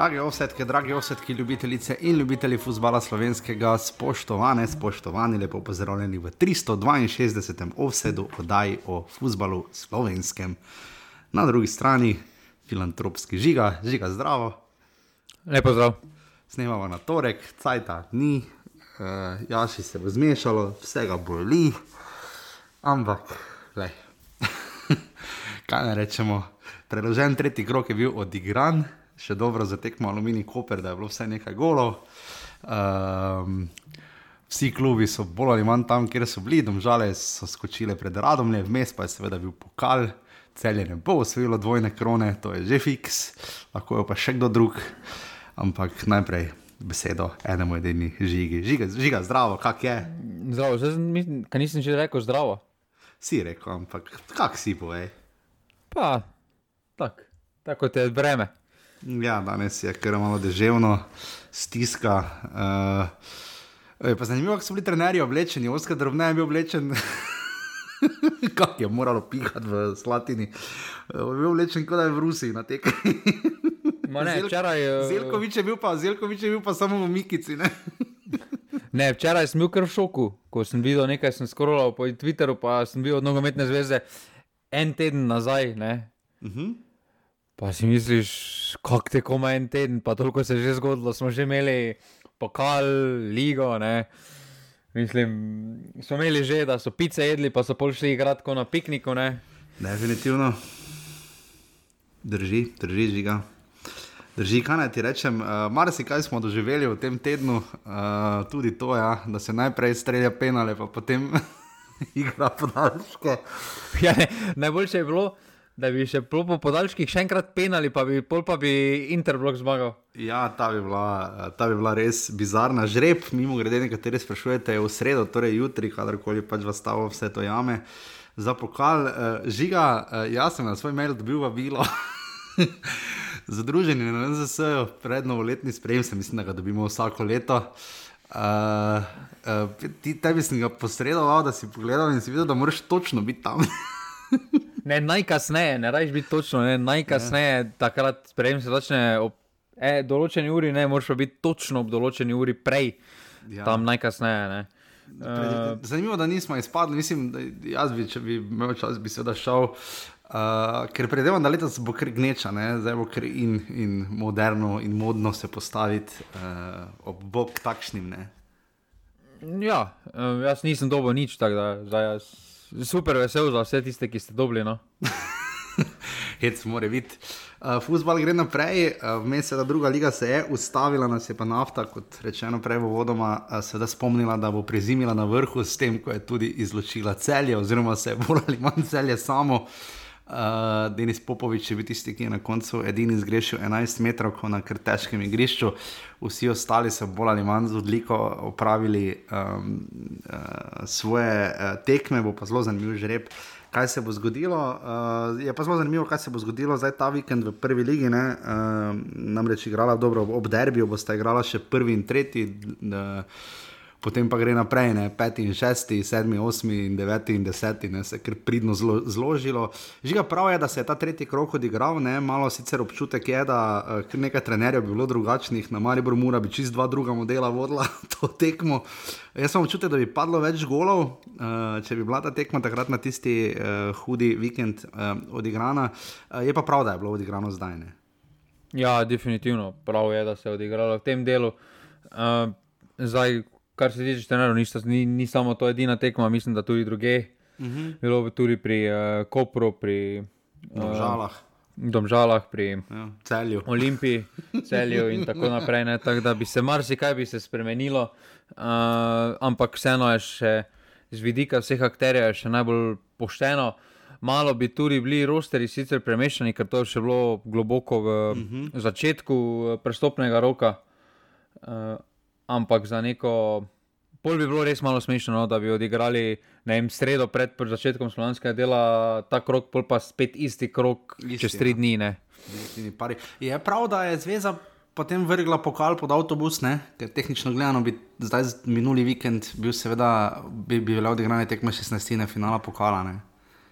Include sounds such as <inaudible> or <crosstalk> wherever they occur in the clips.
Drage osetke, drage osetke, ljubitelice in ljubitelji futbola slovenskega, spoštovane, spoštovani, lepo pozdravljeni v 362. offsetu oddaji o futbalu slovenskem. Na drugi strani filantropski žiga, žiga zdravo. Lepo zdrav. Snemamo na torek, cajta ni, uh, jaši se bo zmešalo, vsega boli, ampak, le. <laughs> kaj ne rečemo. Preložen tretji krok je bil odigran, še dobro za tekmo Alumini Koper, da je bilo vse nekaj golov. Um, vsi klubi so bolj ali manj tam, kjer so bili, domžale so skočile pred radom, vmes pa je seveda bil pokal, celje ne bo osvojilo dvojne krone, to je že fiks, lahko je pa še kdo drug. Ampak najprej besedo enemu edini žigi. Žiga, žiga zdravo, kak je? Zdravo, zdaj, kaj nisem že rekel zdravo. Si rekel, ampak kak si povej? Pa, tako, tako kot je vreme. Ja, danes je kar malo deževno, stiska. Uh, pa zanimivo, kako so bili trenerji oblečeni, Oskar drobne je bil oblečen. <laughs> Kako je moralo pihati v Slatini, uh, je bil oblečen kot da je v Rusiji na tekmi. Ne, včeraj, uh, Zelkovič je pa, Zelkovič je bil pa samo v Mikici. Ne? <laughs> ne, včeraj sem bil kar v šoku, ko sem videl nekaj, sem skorolal po Twitteru, pa sem bil od nogometne zveze en teden nazaj. Ne? Uh -huh. Pa si misliš, kako te koma en teden, pa toliko se je že zgodilo, smo že imeli pokal, ligo. Ne? Mislim, smo imeli že, da so pice jedli, pa so pol šli igrati na pikniku. Ne? Definitivno. Drži, drži, žiga. Drži, kaj naj ti rečem. Uh, Mar si kaj smo doživeli v tem tednu, uh, tudi to, ja, da se najprej strelja penale, pa potem <laughs> igra podaljške. Ja, ne, najboljše je bilo, da bi še po podaljških še enkrat penali, pa bi pa bi Interblok zmagal. Ja, ta bi, bila, ta bi bila res bizarna. Žreb, mimo grede, nekateri sprašujete, je v sredo, torej jutri, kadarkoli pač vas stavo vse to jame. Za pokal, uh, žiga, uh, jaz sem na svoj mail dobil vabilo. <laughs> Združeni na NZS, pred novoletni sprejem, se mislim, da ga dobimo vsako leto. Uh, uh, ti, tebi sem ga posredoval, da si pogledal in si videl, da moraš točno biti tam. <laughs> ne, najkasneje, ne rajš biti točno, ne, najkasneje, ja. takrat sprejem se začne ob e, določeni uri, ne, moraš biti točno ob določeni uri prej, ja. tam najkasneje. Ne. Uh, Zanimivo, da nismo izpadli. Mislim, da jaz bi, če bi imel čas, bi se da šel. Uh, ker predvidevam, da letos bo kar gneča, ne? zdaj bo kar in, in moderno in modno se postaviti uh, ob bok takšnim. Ne? Ja, jaz nisem dobil nič, tako da zdaj jaz super vesel za vse tiste, ki ste dobili. No? <laughs> Hec mora biti. Uh, Fusbal gre naprej, uh, vmes je ta druga liga se je ustavila, nas je pa nafta, kot rečeno prej v vodoma, uh, seveda spomnila, da bo prezimila na vrhu s tem, ko je tudi izločila celje, oziroma se je bolj ali manj celje samo. Uh, Denis Popovič je bil tisti, ki je na koncu edini zgrešil 11 metrov na kar težkem igrišču, vsi ostali so bolj ali manj z odliko opravili um, uh, svoje uh, tekme, bo pa zelo zanimiv žreb. Kaj se bo zgodilo? Uh, je pa zelo zanimivo, kaj se bo zgodilo zdaj ta vikend v prvi ligi. Uh, namreč igrala dobro ob derbiju, boste igrala še prvi in tretji. Uh, potem pa gre naprej, ne, peti in šesti, sedmi, osmi in deveti in deseti, ne, se je kar pridno zlo, zložilo. Žiga prav je, da se je ta tretji krok odigral, ne, malo sicer občutek je, da uh, nekaj trenerjev bi bilo drugačnih, na Maribor mora bi čist dva druga modela vodila <laughs> to tekmo. Jaz sem občutek, da bi padlo več golov, uh, če bi bila ta tekma takrat na tisti uh, hudi vikend uh, odigrana. Uh, je pa prav, da je bilo odigrano zdaj. Ne. Ja, definitivno prav je, da se je odigralo v tem delu. Uh, zdaj, kar se tiče trenerjev, ni, ni, ni samo to edina tekma, mislim, da tudi druge. Uh Mhm. -huh. Bilo bi tudi pri uh, Kopru, pri Domžalah. Uh, Domžalah, pri ja, celju. Olimpiji, <laughs> celju in tako naprej. Ne, tak, da bi se marsikaj bi se spremenilo, uh, ampak vseeno je še z vidika vseh akterjev še najbolj pošteno. Malo bi tudi bili rosteri sicer premešani, ker to je še bilo globoko v uh -huh. začetku prestopnega roka. Uh, ampak za neko. Pol bi bilo res malo smešno, no, da bi odigrali vem, sredo pred začetkom slovenskega dela, ta krok, pol pa spet isti krok isti, čez tri ja. dni. Ne. Je prav, da je zveza potem vrgla pokal pod avtobus, ne? ker tehnično gledano bi zdaj minuli vikend bil seveda, bi, bi bile odigrane tekme 16. finala pokala. Ne?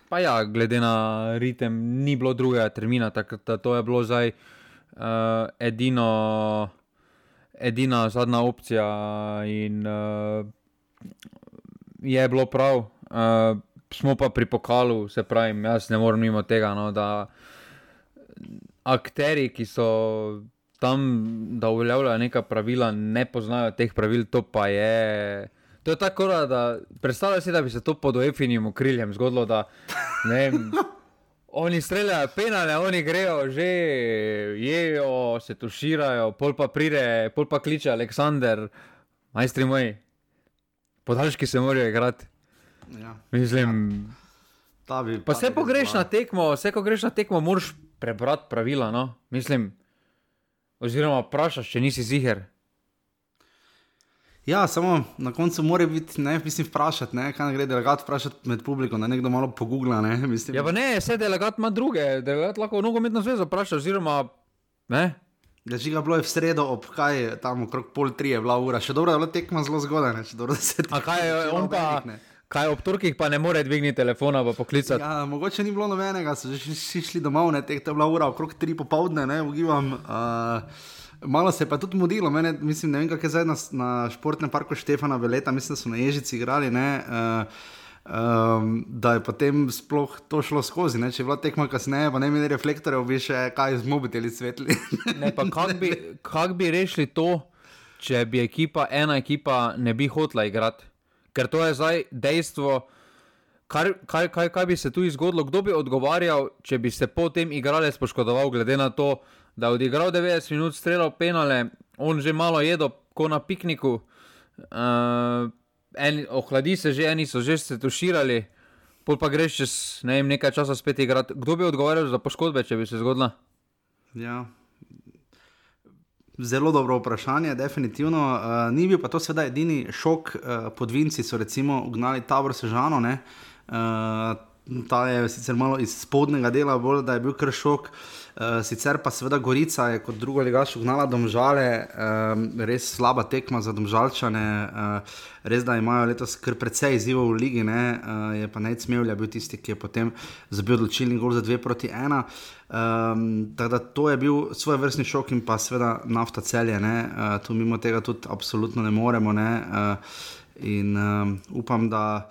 Pa ja, glede na ritem, ni bilo drugega termina, tako da to je bilo zdaj. uh, edino, edina zadnja opcija in uh, je bilo prav. Uh, smo pa pri pokalu, se pravi, jaz ne morem mimo tega, no, da akteri, ki so tam, da uveljavljajo neka pravila, ne poznajo teh pravil, to pa je. To je tako, da predstavljaj si, da bi se to pod OEF-inim okriljem zgodilo, da ne vem. <laughs> Oni streljajo penale, oni grejo, že jejo, se tuširajo, pol pa pride, pol pa kliče Aleksandr, majstri moji, podaljški se morajo igrati. Ja. Mislim, Ta bi, pa vse ko greš na tekmo, vse ko greš na tekmo, moraš prebrati pravila. No? Mislim, oziroma vprašaš, če nisi ziger. Ja, samo na koncu mora biti, ne, mislim, vprašati, ne, kaj ne gre delegat vprašati med publiko, da nekdo malo pogugla, ne, <laughs> mislim. Ja, pa ne, vse delegat ima druge, delegat lahko nogometno zvezo vpraša, oziroma ne. Da že ga bilo je v sredo ob kaj, tam okrog pol tri je bila ura, še dobro, da je bila tekma zelo zgodaj, ne, še dobro, da se A kaj je on pa, ne. kaj ob torkih pa ne more dvigniti telefona pa poklicati. Ja, mogoče ni bilo nobenega, so že šli domov, ne, teh, to je bila ura okrog tri popovdne, ne, ugibam. Uh, malo se je pa tudi mudilo, mene, mislim, ne vem, kako je zdaj na, na športnem parku Štefana Veleta, mislim, da so na Ježici igrali, ne. Uh, Um, da je potem sploh to šlo skozi. Ne? Če je bila tekma kasneje, pa ne imeli reflektorjev, bi še kaj z mobiteli svetli. Ne, pa kako bi, kak bi rešili to, če bi ekipa, ena ekipa ne bi hotela igrati? Ker to je zdaj dejstvo, kar, kaj, kaj, kaj bi se tu zgodilo, kdo bi odgovarjal, če bi se potem igralec poškodoval, glede na to, da odigral 90 minut, streljal penale, on že malo jedo, ko na pikniku. Uh, en, ohladi se že, eni so že se tuširali, pol pa greš čez ne vem, nekaj časa spet igrati. Kdo bi odgovarjal za poškodbe, če bi se zgodila? Ja. Zelo dobro vprašanje, definitivno. Uh, ni bil pa to sedaj edini šok. Uh, podvinci so recimo ugnali tabor Sežano. ne. Uh, ta je sicer malo iz spodnjega dela, bolj da je bil kar šok. Uh, sicer pa seveda Gorica je kot druga ligaš ugnala domžale, um, res slaba tekma za domžalčane. Uh, res da imajo letos kar precej izzivov v ligi, ne? uh, je pa najcmevlja bil tisti, ki je potem zabil odločilni gol za 2 proti 1. Um, tako da to je bil svoj vrstni šok in pa seveda nafta celje, uh, tu mimo tega tudi absolutno ne moremo. Ne? Uh, in um, upam, da.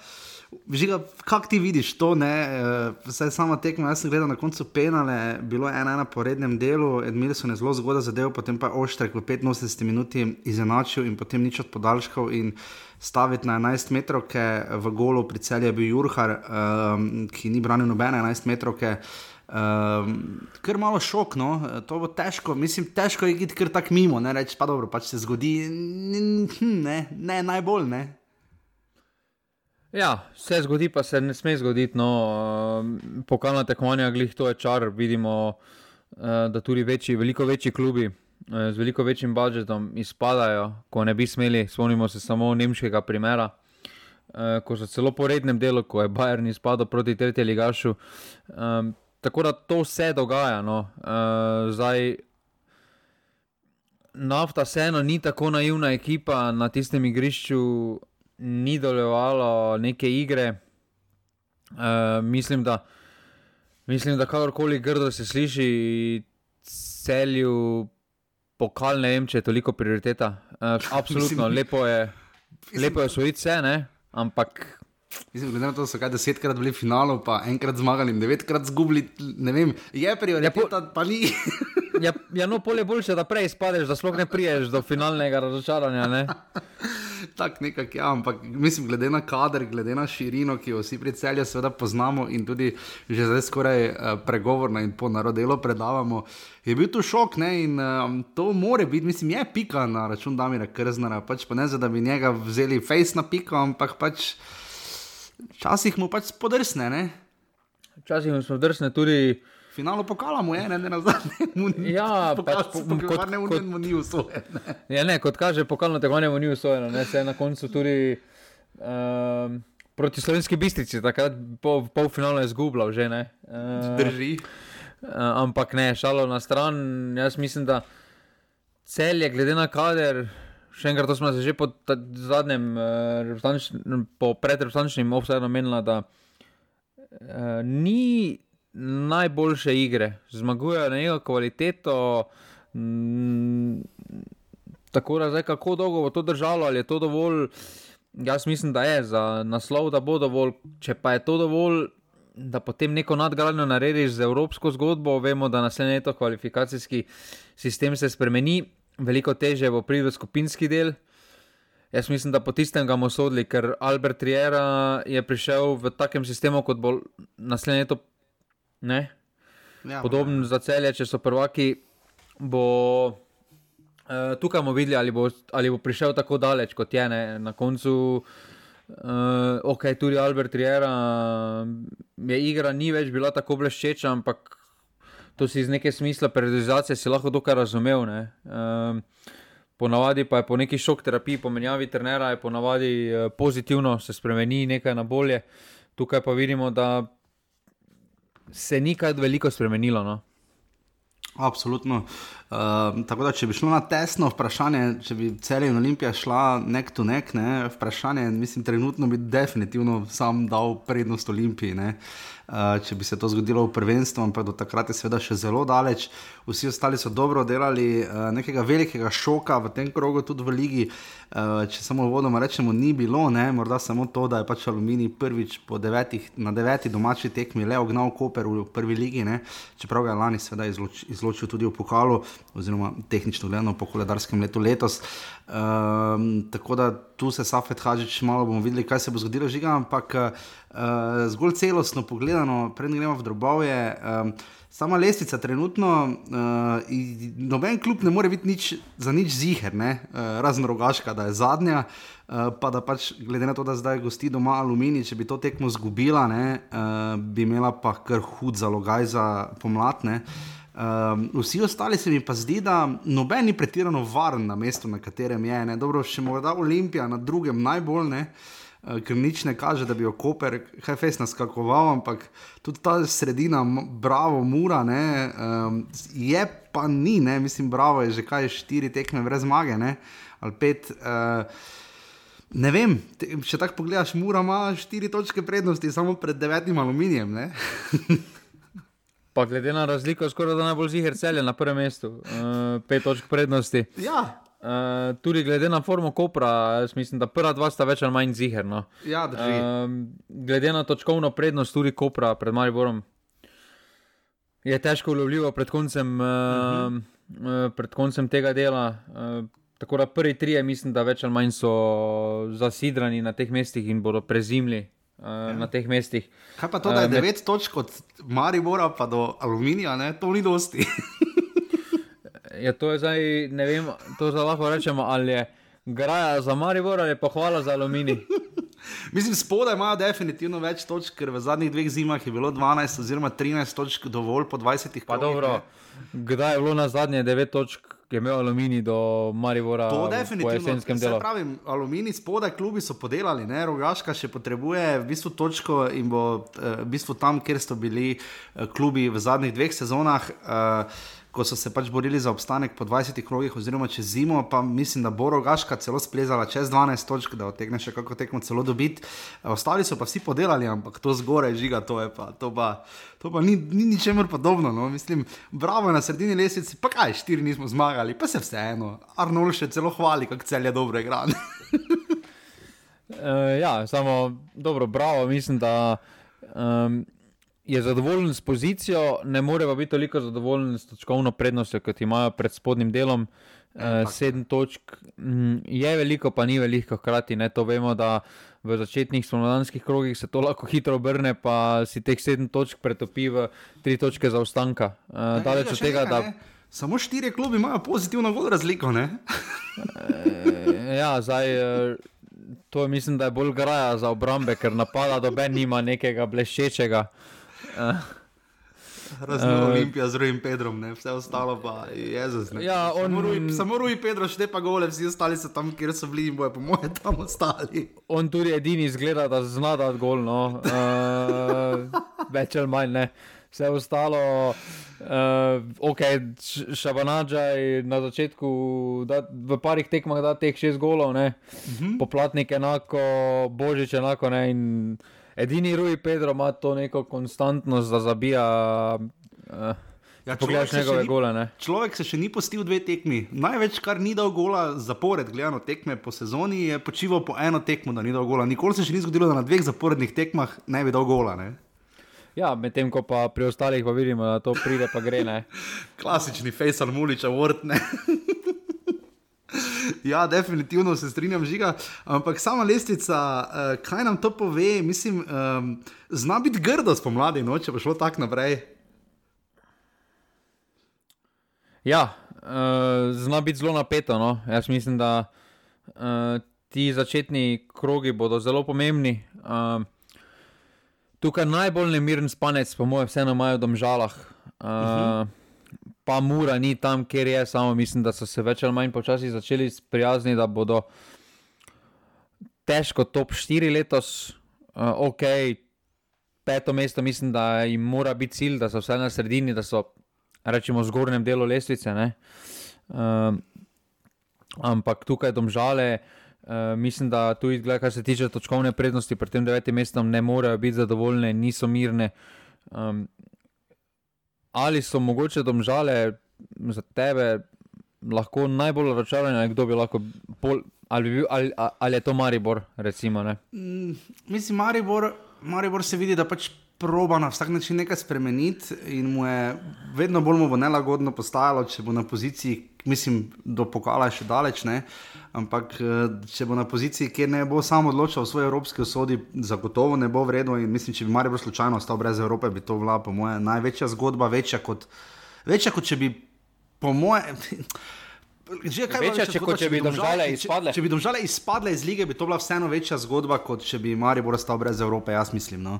Žiga, kak ti vidiš to? Uh, vsaj sama tekma, jaz sem gledal na koncu penale, bilo je ena na porednem delu, Edmilson je zelo zgodaj zadev, potem pa je Oštrek v 85 minuti izenačil in potem nič od podaljškov in staviti na 11 metrov, v golu pri celju je bil Jurhar, um, ki ni branil nobene 11 metrov. Um, ker malo šok, no, to bo težko, mislim, težko je iti kar tako mimo, ne reči, pa dobro, pač se zgodi, n- n- ne, ne najbolj, ne. Ja, se zgodi, pa se ne sme zgoditi. No, uh, pokalna tekmovanja, glih to je čar. Vidimo, uh, da tudi večji, veliko večji klubi uh, z veliko večjim budžetom izpadajo, ko ne bi smeli. Spomnimo se samo nemškega primera, ko so celo po rednem delu, ko je Bayern izpadel proti tretjemu ligašu. Um, tako da to vse dogaja. No. Uh, zdaj, Nafta vseeno ni tako naivna ekipa na tistem igrišču, ni dolevalo neke igre. Uh, mislim, da, mislim, da kakorkoli grdo se sliši, celju pokal, ne vem, če je toliko prioriteta. Uh, <laughs> absolutno, Mislim- lepo je, lepo je osvojiti vse, ne? ampak Mislim, glede na to, da so kaj desetkrat bili v finalu, pa enkrat zmagali devetkrat zgubili, ne vem, je prioriteta, pa ni. ja, ja, no, polje boljše, da prej spadeš, da sploh ne priješ do finalnega razočaranja. Ne? <laughs> Tako nekako, ja, ampak mislim, glede na kader, glede na širino, ki jo vsi celju seveda poznamo in tudi že zdaj skoraj uh, pregovorno in po narodelu predavamo, je bil to šok ne, in um, to more biti, mislim, je pika na račun Damira Krznara, pač pa ne za da bi njega vzeli face na piko, ampak pač včasih mu pač spodrsne, ne. Včasih smo drsne tudi. Finalu pokala mu je, ne, ne nazadnje. Ja, <laughs> pokal, pač po- kot- ne, kot- mu ni usvojen. Ja, ne, kot kaže, pokalno tekmovanje mu ni usvojeno, ne, se je na koncu tudi um, proti slovenski bistrici, takrat po polfinalu je zgubljal že ne. Uh, Drži. Uh, ampak ne, šalo na stran. Jaz mislim, da cel je glede na kader. Še enkrat, to smo se že po zadnjem, uh, po predreprezentančnem offsajdu menili, da uh, ni najboljše igre. Zmagujejo na neko kvaliteto, Mm, tako da zdaj, kako dolgo bo to držalo, ali je to dovolj. Jaz mislim, da je za naslov, da bo dovolj. Če pa je to dovolj, da potem neko nadgradnjo narediš z evropsko zgodbo, vemo, da naslednje leto kvalifikacijski sistem se spremeni, veliko teže bo priti v skupinski del. Jaz mislim, da po tistem ga bomo sodili, ker Albert Riera je prišel v takem sistemu, kot bo naslednje leto. Ne? Ja, Podobno za celje, če so prvaki, bo uh, tukaj bomo videli, ali bo, ali bo prišel tako daleč, kot je ne? na koncu. Uh, ok, tudi Albert Riera je igra, ni več bila tako bleščeča, ampak to si iz neke smisla periodizacije si lahko dokaj razumel. Uh, ponavadi pa je po neki šok terapiji, po menjavi trenera, je ponavadi pozitivno, se spremeni nekaj na bolje. Tukaj pa vidimo, da se ni kaj veliko spremenilo. No? Absolutno. Uh, tako da, če bi šlo na tesno vprašanje, če bi celje in Olimpija šla nek to nek, ne, vprašanje, mislim, trenutno bi definitivno sam dal prednost Olimpiji. Uh, Eh, če bi se to zgodilo v prvenstvu, ampak do takrat je seveda še zelo daleč. Vsi ostali so dobro delali, uh, nekega velikega šoka v tem krogu, tudi v Ligi. Uh, če samo vodoma rečemo, ni bilo, ne? morda samo to, da je pač Alumini prvič devetih, na deveti domači tekmi le ognal Koper v prvi ligi, ne? čeprav ga je lani seveda izloč, izločil tudi v pokalu, oziroma tehnično gledano po koledarskem letu letos. Um, tako da tu se Safet Hadžič malo bomo videli, kaj se bo zgodilo, žiga, ampak uh, uh, zgolj celostno pogledano, predtem gremo v drobove. Um, sama lestvica trenutno, uh, noben klub ne more biti nič, za nič ziger, uh, razen rogaška, da je zadnja. Uh, pa da pač, glede na to, da zdaj gosti doma aluminij, če bi to tekmo zgubila, ne, uh, bi imela pa kar hud zalogaj za pomladne. Um, vsi ostali se mi pa zdi, da noben ni pretirano varen na mestu, na katerem je. Ne. Dobro, še morda Olimpija na drugem najbolj ne. Uh, ker nič ne kaže, da bi jo Koper, Hefes naskakoval, ampak tudi ta sredina, bravo, mura, ne, um, je pa ni, ne, mislim, bravo je že kaj štiri tekme brez zmage, ne, ali pet. Uh, Ne vem, te, če tako pogledaš, mora ima štiri točke prednosti, samo pred devetim aluminijem. <laughs> pa glede na razliko, skoraj da najbolj ziger celje na prvem mestu, uh, pet točk prednosti. Ja, Uh, tudi glede na formo Kopra, mislim, da prva dva sta več ali manj zigerna. Ja, uh, glede na točkovno prednost tudi Kopra pred Mariborom, je težko ulovljivo pred koncem, uh -huh. uh, pred koncem tega dela. Uh, tako da prvi tri, mislim, da več ali manj so zasidrani na teh mestih in bodo prezimli. Ja. Na teh mestih. Kaj pa to, da je 9 uh, točk od Maribora pa do Aluminija, ne? to ni dosti. <laughs> je to zdaj, ne vem, to zdaj lahko rečemo, ali je graja za Maribor ali pa hvala za aluminij. <laughs> Mislim, spodaj imajo definitivno več točk, ker v zadnjih dveh zimah je bilo 12 oziroma 13 točk dovolj po 20. Pa dobro, kdaj je bilo na zadnje 9 točk? Ki je imel aluminij do Maribora. To je definitivno. Se pravi, aluminij spodaj, klubi so podelali, ne? rogaška še potrebuje v bistvu točko in bo eh, v bistvu tam, kjer so bili eh, klubi v zadnjih dveh sezonah. Uh, ko so se pač borili za obstanek po 20 krogih, oziroma čez zimo, pa mislim, da bo rogaška celo splezala čez 12 točk, da otegne še kako tekmo celo dobiti. Ostali so pa vsi podelali, ampak to zgoraj žiga, to je pa. To pa To pa ni, ni ničemer podobno. No? Mislim, bravo na sredini lesici, pa kaj, štiri nismo zmagali, pa se vseeno. Arnold še celo hvali, kako cel je dobro igran. uh, <laughs> ja, samo dobro, bravo, mislim, da. Um, je zadovoljen s pozicijo, ne more pa biti toliko zadovoljen s točkovno prednostjo, kot imajo pred spodnjim delom. Uh, sedem točk mm, je veliko, pa ni veliko, hkrati ne to vemo, da v začetnih spomladanskih krogih se to lahko hitro obrne, pa si teh sedem točk pretopi v tri točke zaostanka. Uh, daleč od tega, da. Samo štiri klubi imajo pozitivno vod razliko. uh, ja, zdaj. To je, mislim, da je bolj graja za obrambe, ker napada doben nima nekega bleščečega. Uh, Razen uh, Olimpija z Rujim Pedrom, ne? vse ostalo pa je Jezus. Ja, on... Samo Ruj Pedro, še te pa gole, vsi ostali so tam, kjer so bili in bojo, po mojem, tam ostali. On tudi edini zgleda, da zna da gol, no. Uh, več ali manj ne. Vse ostalo, uh, ok, šabanača je na začetku, da, v parih tekmah da teh šest golov, uh mhm. -huh. poplatnik enako, božič enako. Ne, in, Edini Rui Pedro ima to neko konstantnost, da zabija uh, Ja, Pogledaš njegove ni, gole. Ne? Človek se še ni postil dve tekmi. Največ, kar ni dal gola zapored, gledano tekme po sezoni, je počival po eno tekmo, da ni dal gola. Nikoli se še ni zgodilo, da na dveh zaporednih tekmah ne bi dal gola. Ne? Ja, medtem ko pa pri ostalih pa vidimo, da to pride, pa gre. <laughs> Klasični Fejsal Mulič, vrtne. <laughs> <laughs> Ja, definitivno se strinjam, žiga. Ampak sama lestvica, uh, kaj nam to pove, mislim, um, zna biti grdo spomladi, no, če bo šlo tako naprej. Ja, uh, zna biti zelo napeto. No? Jaz mislim, da uh, ti začetni krogi bodo zelo pomembni. Uh, tukaj najbolj nemiren spanec, po mojem, vseeno imajo v domžalah. Uh, uh -huh. Pa mura ni tam, kjer je, samo mislim, da so se več ali manj počasi začeli sprijazniti, da bodo težko top 4 letos, uh, ok, peto mesto, mislim, da jim mora biti cilj, da so vse na sredini, da so rečemo, zgornjem delu lestvice. Um, ampak tukaj domžale, uh, mislim, da tudi, gled, kar se tiče točkovne prednosti, pri tem devetem mestu ne morejo biti zadovoljne, niso mirne. Um, ali so mogoče domžale za tebe lahko najbolj razočarane, kdo bi lahko bolj. Ali, bi, ali, ali je to Maribor? Recimo, mm, mislim, Maribor, Maribor se vidi, da pač proba na vsak način nekaj spremeniti, in mu je vedno bolj mu bo nelagodno postajalo, če bo na poziciji, mislim, do pokala še daleč. Ne? Ampak eh, če bo na poziciji, kjer ne bo samo odločal o svoji evropski usodi, zagotovo ne bo vredno. In mislim, če bi Marijo slučajno ostal brez Evrope, bi to bila, po mojem, največja zgodba, večja kot, večja kot če bi, po mojem. <laughs> Že kaj večja, če, zgodba, če, bi domžale izpadle. Če, če bi domžale izpadle iz lige, bi to bila vseeno večja zgodba, kot če bi Maribor ostal brez Evrope, jaz mislim. No.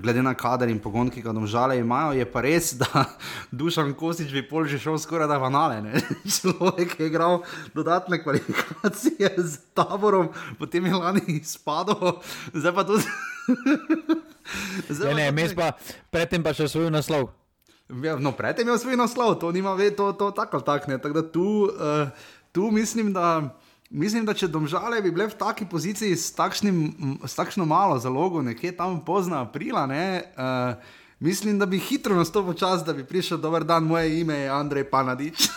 Glede na kader in pogon, ki ga domžale imajo, je pa res, da <laughs> Dušan Kosič bi pol že šel skoraj da vanale. <laughs> Človek je igral dodatne kvalifikacije z taborom, potem je lani izpadel, zdaj pa tudi. <laughs> zdaj ne, ne, pa predtem pa še svoj naslov. Ja, no, predtem je imel svoj naslov, to nima ve, to, to tako ali tako. Tako da tu, uh, tu mislim, da. Mislim, da če domžale bi bile v taki poziciji s, takšnim, s takšno malo zalogo, nekje tam pozna aprila, ne, uh, mislim, da bi hitro nastopil čas, da bi prišel dober dan, moje ime je Andrej Panadič.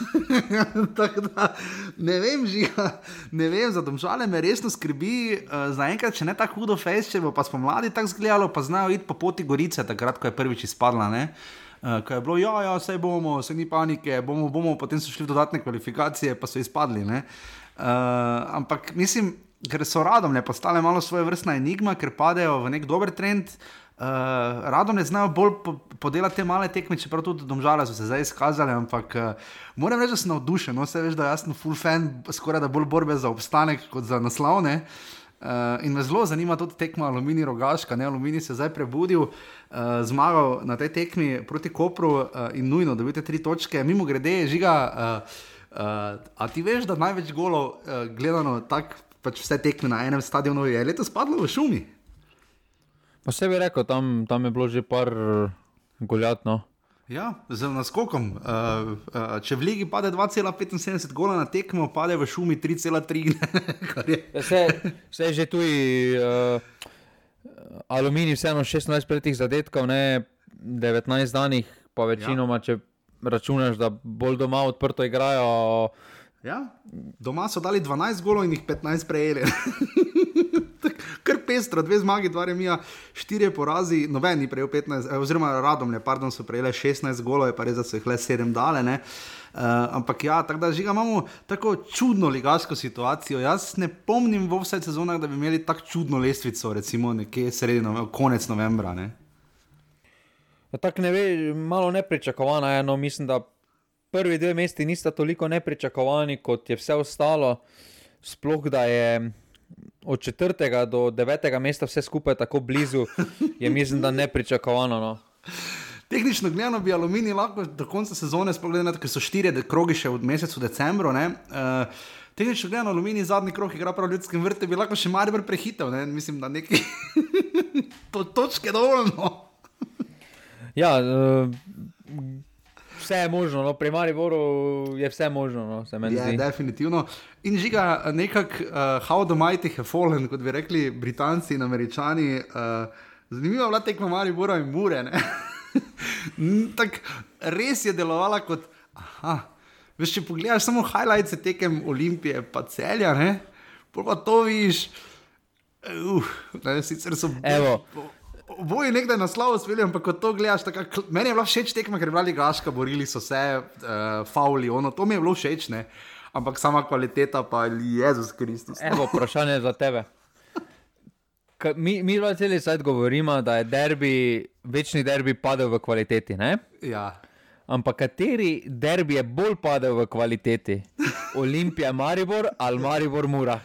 <laughs> da, ne vem, žiga, ne vem, za domžale me resno skrbi, uh, zaenkrat, če ne tako hudo fejs, če bo pa spomladi tako zgledalo, pa znajo iti po poti Gorice, takrat, ko je prvič izpadla. Ne. Uh, ko je bilo, ja, ja, vse bomo, se ni panike, bomo, bomo, potem so šli dodatne kvalifikacije, pa so izpadli. Uh, ampak mislim, ker so radom ne postale malo svoje vrstna enigma, ker padejo v nek dober trend. Uh, radom ne znajo bolj po, podelati te male tekme, čeprav tudi domžale so se zdaj izkazale, ampak uh, moram reči, da sem navdušen. No, veš, da jaz sem full fan, skoraj da bolj borbe za obstanek kot za naslovne. Uh, in me zelo zanima tudi tekma Alumini Rogaška, ne Alumini se je zdaj prebudil. Uh, uh, zmagal na tej tekmi proti Kopru uh, in nujno dobite tri točke. Mimo grede, žiga, uh, uh, a ti veš, da največ golov uh, gledano tako, pač vse tekme na enem stadionu je letos padlo v šumi. Pa se bi rekel, tam, tam je bilo že par goljatno. Ja, z naskokom. Uh, uh, če v Ligi pade 2,75 gola na tekmo, pade v šumi 3,3. Vse <laughs> je že tu. Uh, Aluminij, vseeno 16 petih zadetkov, ne 19 danih, pa večinoma, ja. če računaš, da bolj doma odprto igrajo. Ja, doma so dali 12 golov in jih 15 prejeli. <laughs> Pestro, dve zmagi, dva remija, štiri porazi, noben ni prejel 15, eh, oziroma radom, ne, pardon, so prejeli 16 golov, je pa res, da so jih le 7 dale. Ne. Uh, ampak ja, tako da žiga, imamo tako čudno ligaško situacijo. Jaz ne pomnim v vseh sezonah, da bi imeli tako čudno lestvico, recimo nekje sredi, nove, konec novembra. Ne? Ja, tako ne ve, malo nepričakovano je. No, mislim, da prvi dve mesti nista toliko nepričakovani, kot je vse ostalo. Sploh da je od četrtega do devetega mesta vse skupaj tako blizu, je mislim, da nepričakovano. No. Tehnično gledano bi aluminij lahko do konca sezone, to, ker so štiri kroge še v mesecu decembru. Uh, tehnično gledano aluminij zadnji krog igra prav v ljudskem vrtu, bi lahko še malo prehitev, ne? mislim, da neki <laughs> to, točke dovoljno. ja, uh, vse je možno, no? pri Mariboru je vse možno. No? Ja, definitivno. In žiga nekako, uh, how the mighty have fallen, kot bi rekli Britanci in Američani. Uh, zanimivo je bila tekma Maribora in Mure. <laughs> tak, res je delovala kot. Aha, veš, če pogledaš samo highlights tekem Olimpije, pa celja, ne? pa to vidiš. Uh, ne, sicer so Evo. Boji nekdaj naslov uspeli, ampak ko to gledaš, tako, meni je bilo všeč tekma, ker brali Gaška, borili so se, uh, fauli, ono, to mi je bilo všeč, ne? ampak sama kvaliteta pa je Jezus Kristus. Evo, vprašanje za tebe. Ka, mi mi dva cel cel govorimo, da je derbi, večni derbi padel v kvaliteti. Ne? Ja. Ampak kateri derbi je bolj padel v kvaliteti? Olimpija, Maribor ali Maribor, Mura?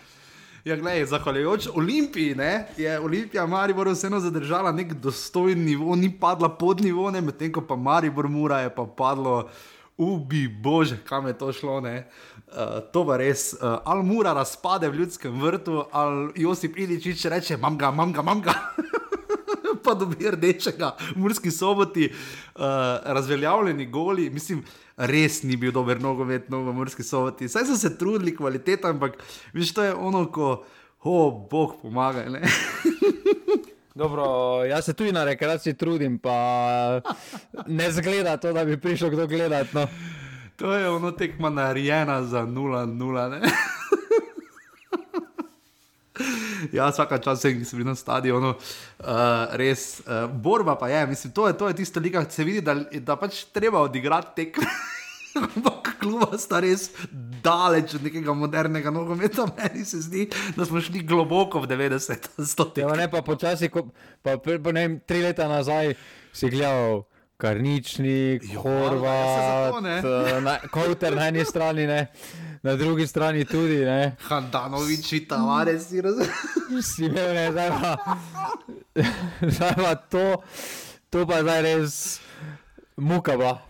Ja, gledaj, zahvaljujoč Olimpiji ne, je Olimpija Maribor vseeno zadržala nek dostojen nivo, ni padla pod nivo, medtem ko pa Maribor Mura je pa padlo, ubi bože, kam je to šlo. Ne. Uh, to pa res, uh, ali mora razpade v ljudskem vrtu, ali Josip Iličič reče: Mam ga, mam ga, mam ga. <laughs> pa dobi rdečega, v Murski soboti, uh, razveljavljeni goli. Mislim, res ni bil dober nogomet no, v Murski soboti. Saj so se trudili, kvaliteta, ampak veš, to je ono, ko, oh, Bog pomaga. <laughs> Dobro, jaz se tudi na rekreaciji trudim, pa ne zgleda to, da bi prišel kdo gledati. No. To je ono tekma narejena za 0-0. <laughs> Ja, vsaka čas sem bil na stadionu, uh, res, uh, borba pa je, mislim, to je, to je tisto, kar se vidi, da, da pač treba odigrati tekme. <laughs> Ampak kluba sta res daleč od nekega modernega nogometa, meni se zdi, da smo šli globoko v 90-ih. Ja, ne pa počasi, pa, pa, pa ne vem, tri leta nazaj si gledal. Karničnik, Jo, Horvat, ja, se zato, Kowter na eni strani, ne, na drugi strani tudi. Ne. Handanovič, Tavares, si razumeš. Si imel ne, zdaj pa, zdaj pa to, to pa zdaj res muka. Bila.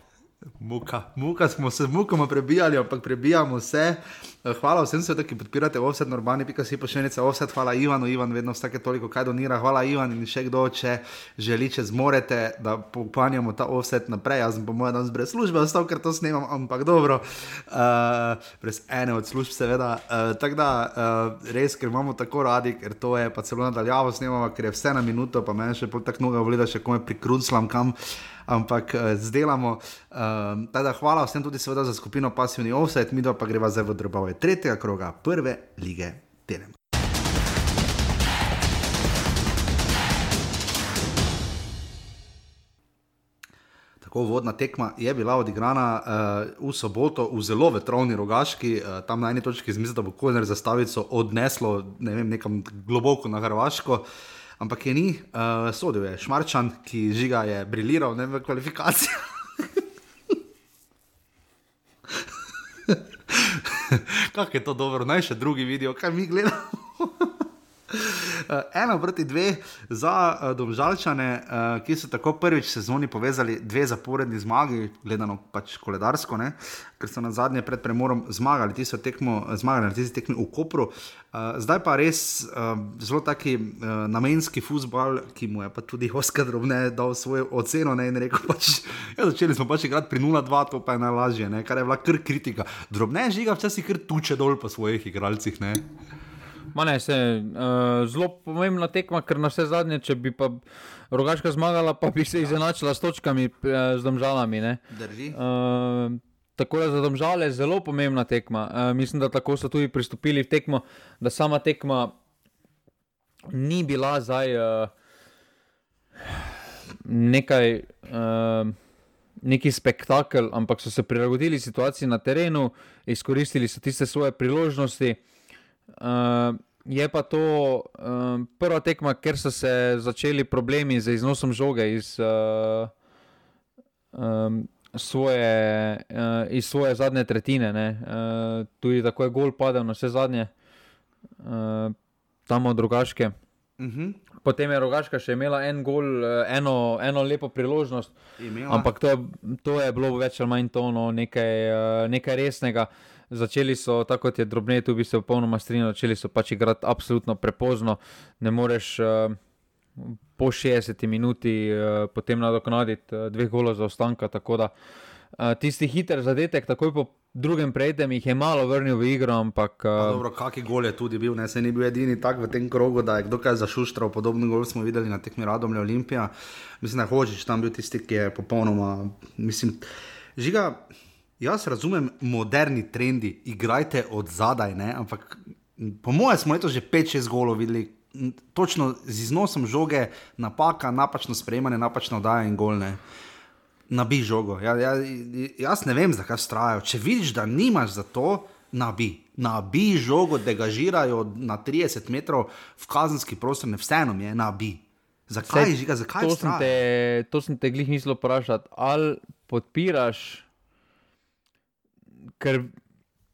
Muka, muka smo se z mukama prebijali, ampak prebijamo se. Eh, Hvala vsem, sveta, ki podpirate offset, normani, pika si pošiljnice offset. Hvala Ivanu, Ivan vedno vsake toliko kaj donira. Hvala Ivan in še kdo, če želi, če zmorete, da popanjamo ta offset naprej. Jaz sem po mojem danes brez službe, ostal, ker to snemam, ampak dobro. Uh, brez ene od služb, seveda. Uh, Tako da uh, res, ker imamo tako radi, ker to je pa celo nadaljavo snemamo, ker je vse na minuto, pa meni še tako noga vleda, še kome prikruclam kam ampak uh, zdelamo. Uh, teda, hvala vsem tudi seveda za skupino Passivni Offset, mi pa greva zdaj v drobove tretjega kroga prve lige Telem. Tako vodna tekma je bila odigrana uh, v soboto v zelo vetrovni rogaški, uh, tam na eni točki zmislil, da bo Kojner zastavico odneslo ne vem, nekam globoko na Hrvaško. Ampak je ni, uh, sodel je Šmarčan, ki žiga je briliral ne, v kvalifikacijah. <laughs> <laughs> Kako je to dobro, naj še drugi vidijo, kaj mi gledamo. Uh, ena proti dve za uh, domžalčane, uh, ki so tako prvič sezoni povezali dve zaporedni zmagi, gledano pač koledarsko, ne? ker so na zadnje pred premorom zmagali, ti so tekmo, zmagali na tisti tekmi v Kopru. Uh, zdaj pa res uh, zelo taki uh, namenski futbol, ki mu je pa tudi Oskar Drobne dal svojo oceno ne? in rekel, pač, ja, začeli smo pač igrati pri 0-2, to pa je najlažje, ne? kar je bila kar kritika. Drobne žiga včasih kar tuče dol po svojih igralcih. Ne? Ne, se, uh, zelo pomembna tekma, ker na vse zadnje, če bi pa rogaška zmagala, pa bi se izenačila s točkami, uh, z domžalami. ne. Drži. Uh, tako da za domžale je zelo pomembna tekma. Uh, mislim, da tako so tudi pristopili v tekmo, da sama tekma ni bila zdaj uh, nekaj. Uh, Neki spektakel, ampak so se prilagodili situaciji na terenu, izkoristili so tiste svoje priložnosti. Uh, je pa to um, prva tekma, ker so se začeli problemi z iznosom žoge iz, uh, um, svoje, uh, iz svoje zadnje tretjine. Uh, tudi tako je gol padel na vse zadnje, uh, tam od drugačke. Uh -huh. Potem je rogaška še imela en gol, eno, eno lepo priložnost. Imela. Ampak to je, to je bilo več ali manj to, no, nekaj, uh, nekaj resnega. Začeli so, tako kot je drobneje, tu bi se popolnoma strinjal, začeli so pač igrati absolutno prepozno. Ne moreš uh, po 60 minuti uh, potem nadoknaditi uh, dveh golov za ostanka. Tako da Uh, tisti hiter zadetek, takoj po drugem prejdem, jih je malo vrnil v igro. Ampak, uh, dobro, kaki gol je tudi bil, ne se ni bil edini tak v tem krogu, da je kdo kaj zašuštral. Podobno gol smo videli na tekmi Radomlja Olimpija. Mislim, da Hožič tam bil tisti, ki je popolnoma. Mislim, žiga, jaz razumem moderni trendi, igrajte od zadaj, ne? ampak po mojem smo leto že 5-6 golov videli. Točno z iznosom žoge, napaka, napačno sprejemanje, napačno daje in golne nabi žogo. Ja, ja, jaz ne vem, zakaj strajajo. Če vidiš, da nimaš za to, nabi. Nabi žogo, da ga žirajo na 30 metrov v kazenski prostor, ne vseeno je, nabi. Zakaj je žiga, zakaj to sem, te, to sem te glih mislil vprašati. Ali podpiraš, ker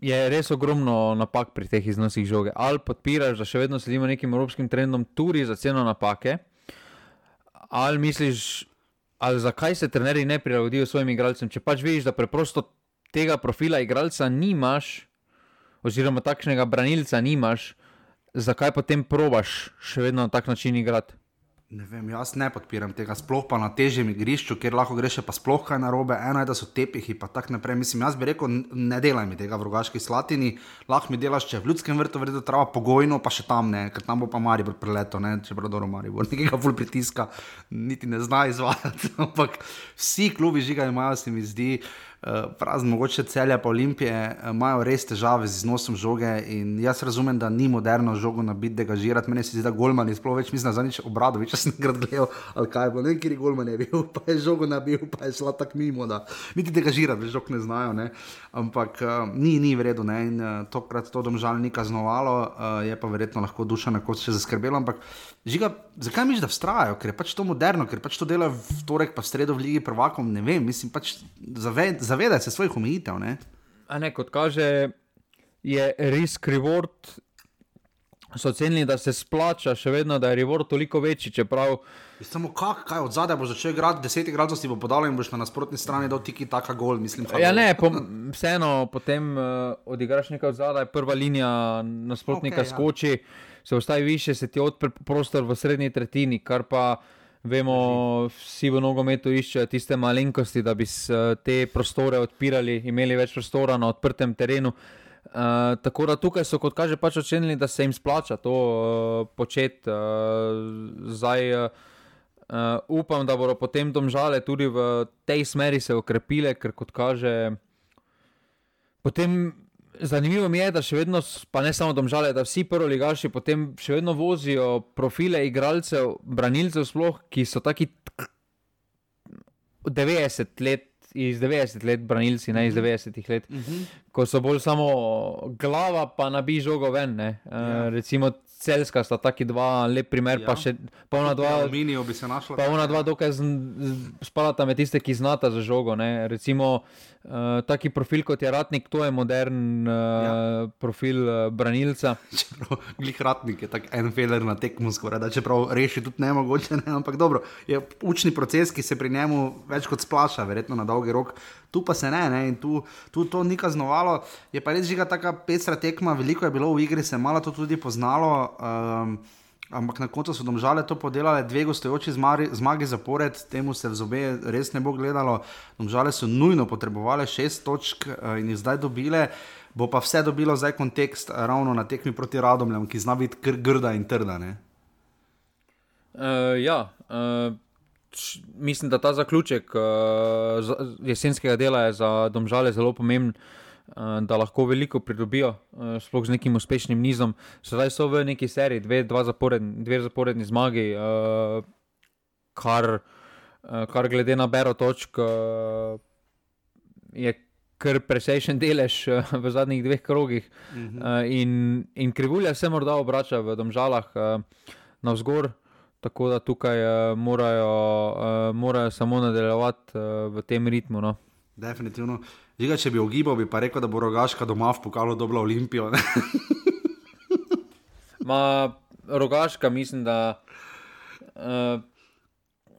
je res ogromno napak pri teh iznosih žoge, ali podpiraš, da še vedno sledimo nekim evropskim trendom, tudi za ceno napake, ali misliš, ali zakaj se trenerji ne prilagodijo svojim igralcem. Če pač vidiš, da preprosto tega profila igralca nimaš, oziroma takšnega branilca nimaš, zakaj potem probaš še vedno na tak način igrati? Ne vem, jaz ne podpiram tega, sploh pa na težjem igrišču, kjer lahko greš, pa sploh kaj narobe. Eno je, da so tepihi, pa tako naprej. Mislim, jaz bi rekel, ne delaj mi tega v rogaški slatini, lahko mi delaš, če v ljudskem vrtu vrti trava pogojno, pa še tam ne, ker tam bo pa Maribor preleto, ne, če bo dobro Maribor, <laughs> nekega ful pritiska, niti ne zna izvajati. <laughs> Ampak vsi klubi žiga imajo, se mi zdi. Eh, prazen, mogoče celje pa olimpije, eh, imajo res težave z iznosom žoge. In jaz razumem, da ni moderno žogo nabiti, da ga žirati. Meni se zdi, da Golman je sploh več, mislim, da zanič obradovič, če <laughs> sem grad gledal, ali kaj bo, ne vem, kjer je Golman je bil, pa je žogo nabil, pa je šla tako mimo, da niti tega žirati, žog ne znajo. Ne? Ampak uh, ni, ni ne? in uh, tokrat to domžal ni kaznovalo, uh, je pa verjetno lahko duša na kot še zaskrbelo. Ampak žiga, zakaj misliš, da vztrajajo, ker je pač to moderno, ker pač to delajo v torek, pa v sredo v Ligi prvakom, ne vem, mislim pač zaved zavedaj se svojih omejitev. Ne? Ne, kot kaže, je res reward. So ocenili, da se splača, še vedno, da je reward toliko večji. Čeprav... Samo kak, kaj od zadaj bo začel igrati, deset igralcev si bo podal in boš na nasprotni strani dal tiki taka gol. Mislim, ja, ne, po, vseeno potem uh, odigraš nekaj od zadaj, prva linija nasprotnika okay, ja. skoči, ja. Se ostavi više, se ti odpre prostor v srednji tretjini, kar pa. Vemo, vsi v nogometu iščejo tiste malenkosti, da bi te prostore odpirali, imeli več prostora na odprtem terenu. Uh, tako da tukaj so, kot kaže, pač ocenili, da se jim splača to uh, početi. Uh, zdaj uh, upam, da bodo potem domžale tudi v tej smeri se okrepile, ker kot kaže, potem Zanimivo mi je, da še vedno, pa ne samo domžale, da vsi prvi ligaši potem še vedno vozijo profile igralcev, branilcev, sploh, ki so taki 90 let, iz 90 let, branilci, ne iz 90 mhm. let, uh mhm. -huh. ko so bolj samo glava, pa nabi žogo ven. Uh, ja. Recimo celska sta taki dva, lep primer, ja. pa še polna dva. Aluminijo bi se našla. Pa ona dva dokaj spadata med tiste, ki znata za žogo. Ne. Recimo uh, taki profil kot je Ratnik, to je modern uh, ja. profil uh, branilca. Glih Ratnik je tak en feler na tekmu skoraj, da čeprav reši tudi ne mogoče, ne, ampak dobro, je učni proces, ki se pri njemu več kot splaša, verjetno na dolgi rok tu pa se ne, ne? in tu, tu to ni kaznovalo. Je pa res žiga taka pestra tekma, veliko je bilo v igri, se je malo to tudi poznalo. Um, Ampak na koncu so domžale to podelale, dve gostujoči zmagi zapored, temu se v zobe res ne bo gledalo. Domžale so nujno potrebovali šest točk uh, in jih zdaj dobile. Bo pa vse dobilo zdaj kontekst uh, ravno na tekmi proti Radomljam, ki zna biti kr grda in trda. Uh, ja, uh, mislim, da ta zaključek uh, jesenskega dela je za domžale zelo pomemben. Uh, da lahko veliko pridobijo, uh, sploh z nekim uspešnim nizom. Zdaj so v neki seriji, dve, zaporedni, dve zaporedni zmagi, uh, kar, uh, kar glede na bero točk, uh, je kar presejšen delež uh, v zadnjih dveh krogih. Uh uh, in, in krivulja se morda obrača v domžalah uh, navzgor. Tako da tukaj uh, morajo, uh, morajo samo nadaljevati uh, v tem ritmu. No. Definitivno. Žiga, če bi ogibal, bi pa rekel, da bo rogaška doma v pokalu dobila olimpijo. <laughs> Ma, rogaška, mislim, da uh,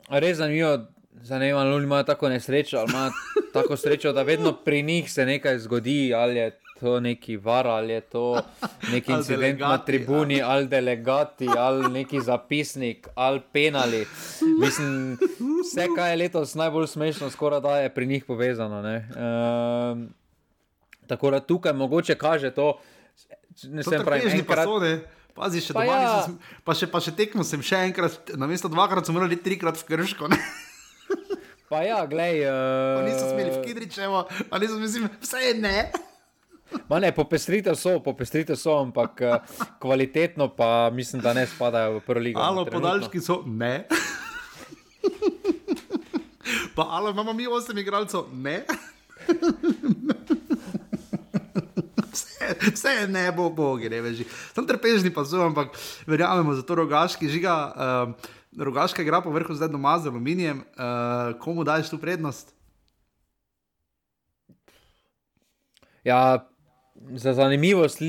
res zanimivo. Zanima me, ali imajo tako nesrečo, ali imajo tako srečo, da vedno pri njih se nekaj zgodi, ali je to neki var, ali je to <laughs> neki incident na tribuni, ali, ali delegati, ali neki zapisnik, ali penali. Mislim, vse, kar je letos najbolj smešno, skoraj da je pri njih povezano. Um, tako da tukaj mogoče kaže to, ne sem pravi, enkrat. Pazi, še pa, ja. sem, pa, še, pa še tekmo sem še enkrat, na mesto dvakrat, sem moral biti trikrat v krško. Pa ja, glej. Uh... Niso smeli v Kidričevo, ali niso smeli, vse je ne. Ma ne, popestrite so, popestrite so, ampak uh, kvalitetno pa mislim, da ne spadajo v prvo ligo. Alo, podaljški so, ne. <laughs> pa alo, imamo mi osem igralcev, ne. <laughs> Vse, vse je ne, bo, bo, gre, veži. Sem trpežni pa so, ampak verjamemo za to rogaški žiga. Uh, Rogaška igra po vrhu zdaj doma z aluminijem. Uh, komu daješ tu prednost? Ja, za zanimivost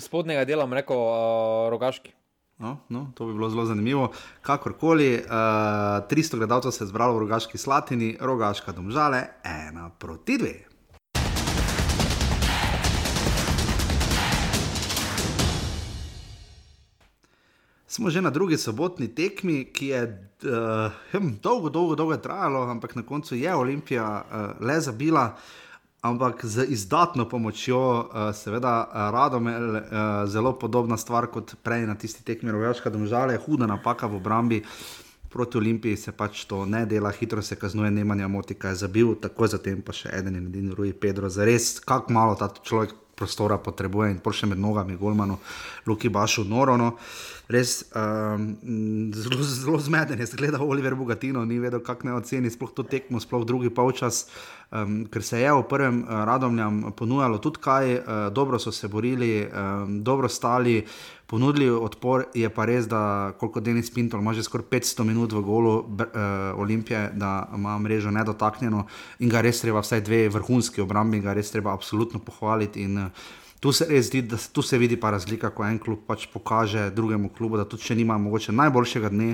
spodnjega dela, rekel uh, Rogaški. No, no, to bi bilo zelo zanimivo. Kakorkoli, uh, eh, 300 gledalcev se je zbralo v Rogaški Slatini, Rogaška domžale, ena proti dve. Smo že na drugi sobotni tekmi, ki je uh, hm, dolgo, dolgo, dolgo trajalo, ampak na koncu je Olimpija uh, le zabila, ampak z izdatno pomočjo, uh, seveda, radom je uh, zelo podobna stvar kot prej na tisti tekmi, rojaška domžale, huda napaka v obrambi. Proti Olimpiji se pač to ne dela, hitro se kaznuje, ne manja moti, kaj je zabil, tako zatem pa še eden in edini Rui Pedro. Za res, kako malo ta človek prostora potrebuje in še med nogami, Golmanu, Luki Bašu, Norono. Res um, zelo, zelo zmeden je, gledal Oliver Bogatino, ni vedel, kako ne oceni, sploh to tekmo, sploh drugi polčas, um, ker se je v prvem uh, radomljam ponujalo tudi kaj, uh, dobro so se borili, um, dobro stali ponudili odpor, je pa res, da koliko Denis Pinto ima že skoraj 500 minut v golu uh, Olimpije, da ima mrežo nedotaknjeno in ga res treba, vsaj dve vrhunski obrambi, ga res treba absolutno pohvaliti. In, uh, Tu se res zdi, da tu se vidi pa razlika, ko en klub pač pokaže drugemu klubu, da tudi če nima mogoče najboljšega dne,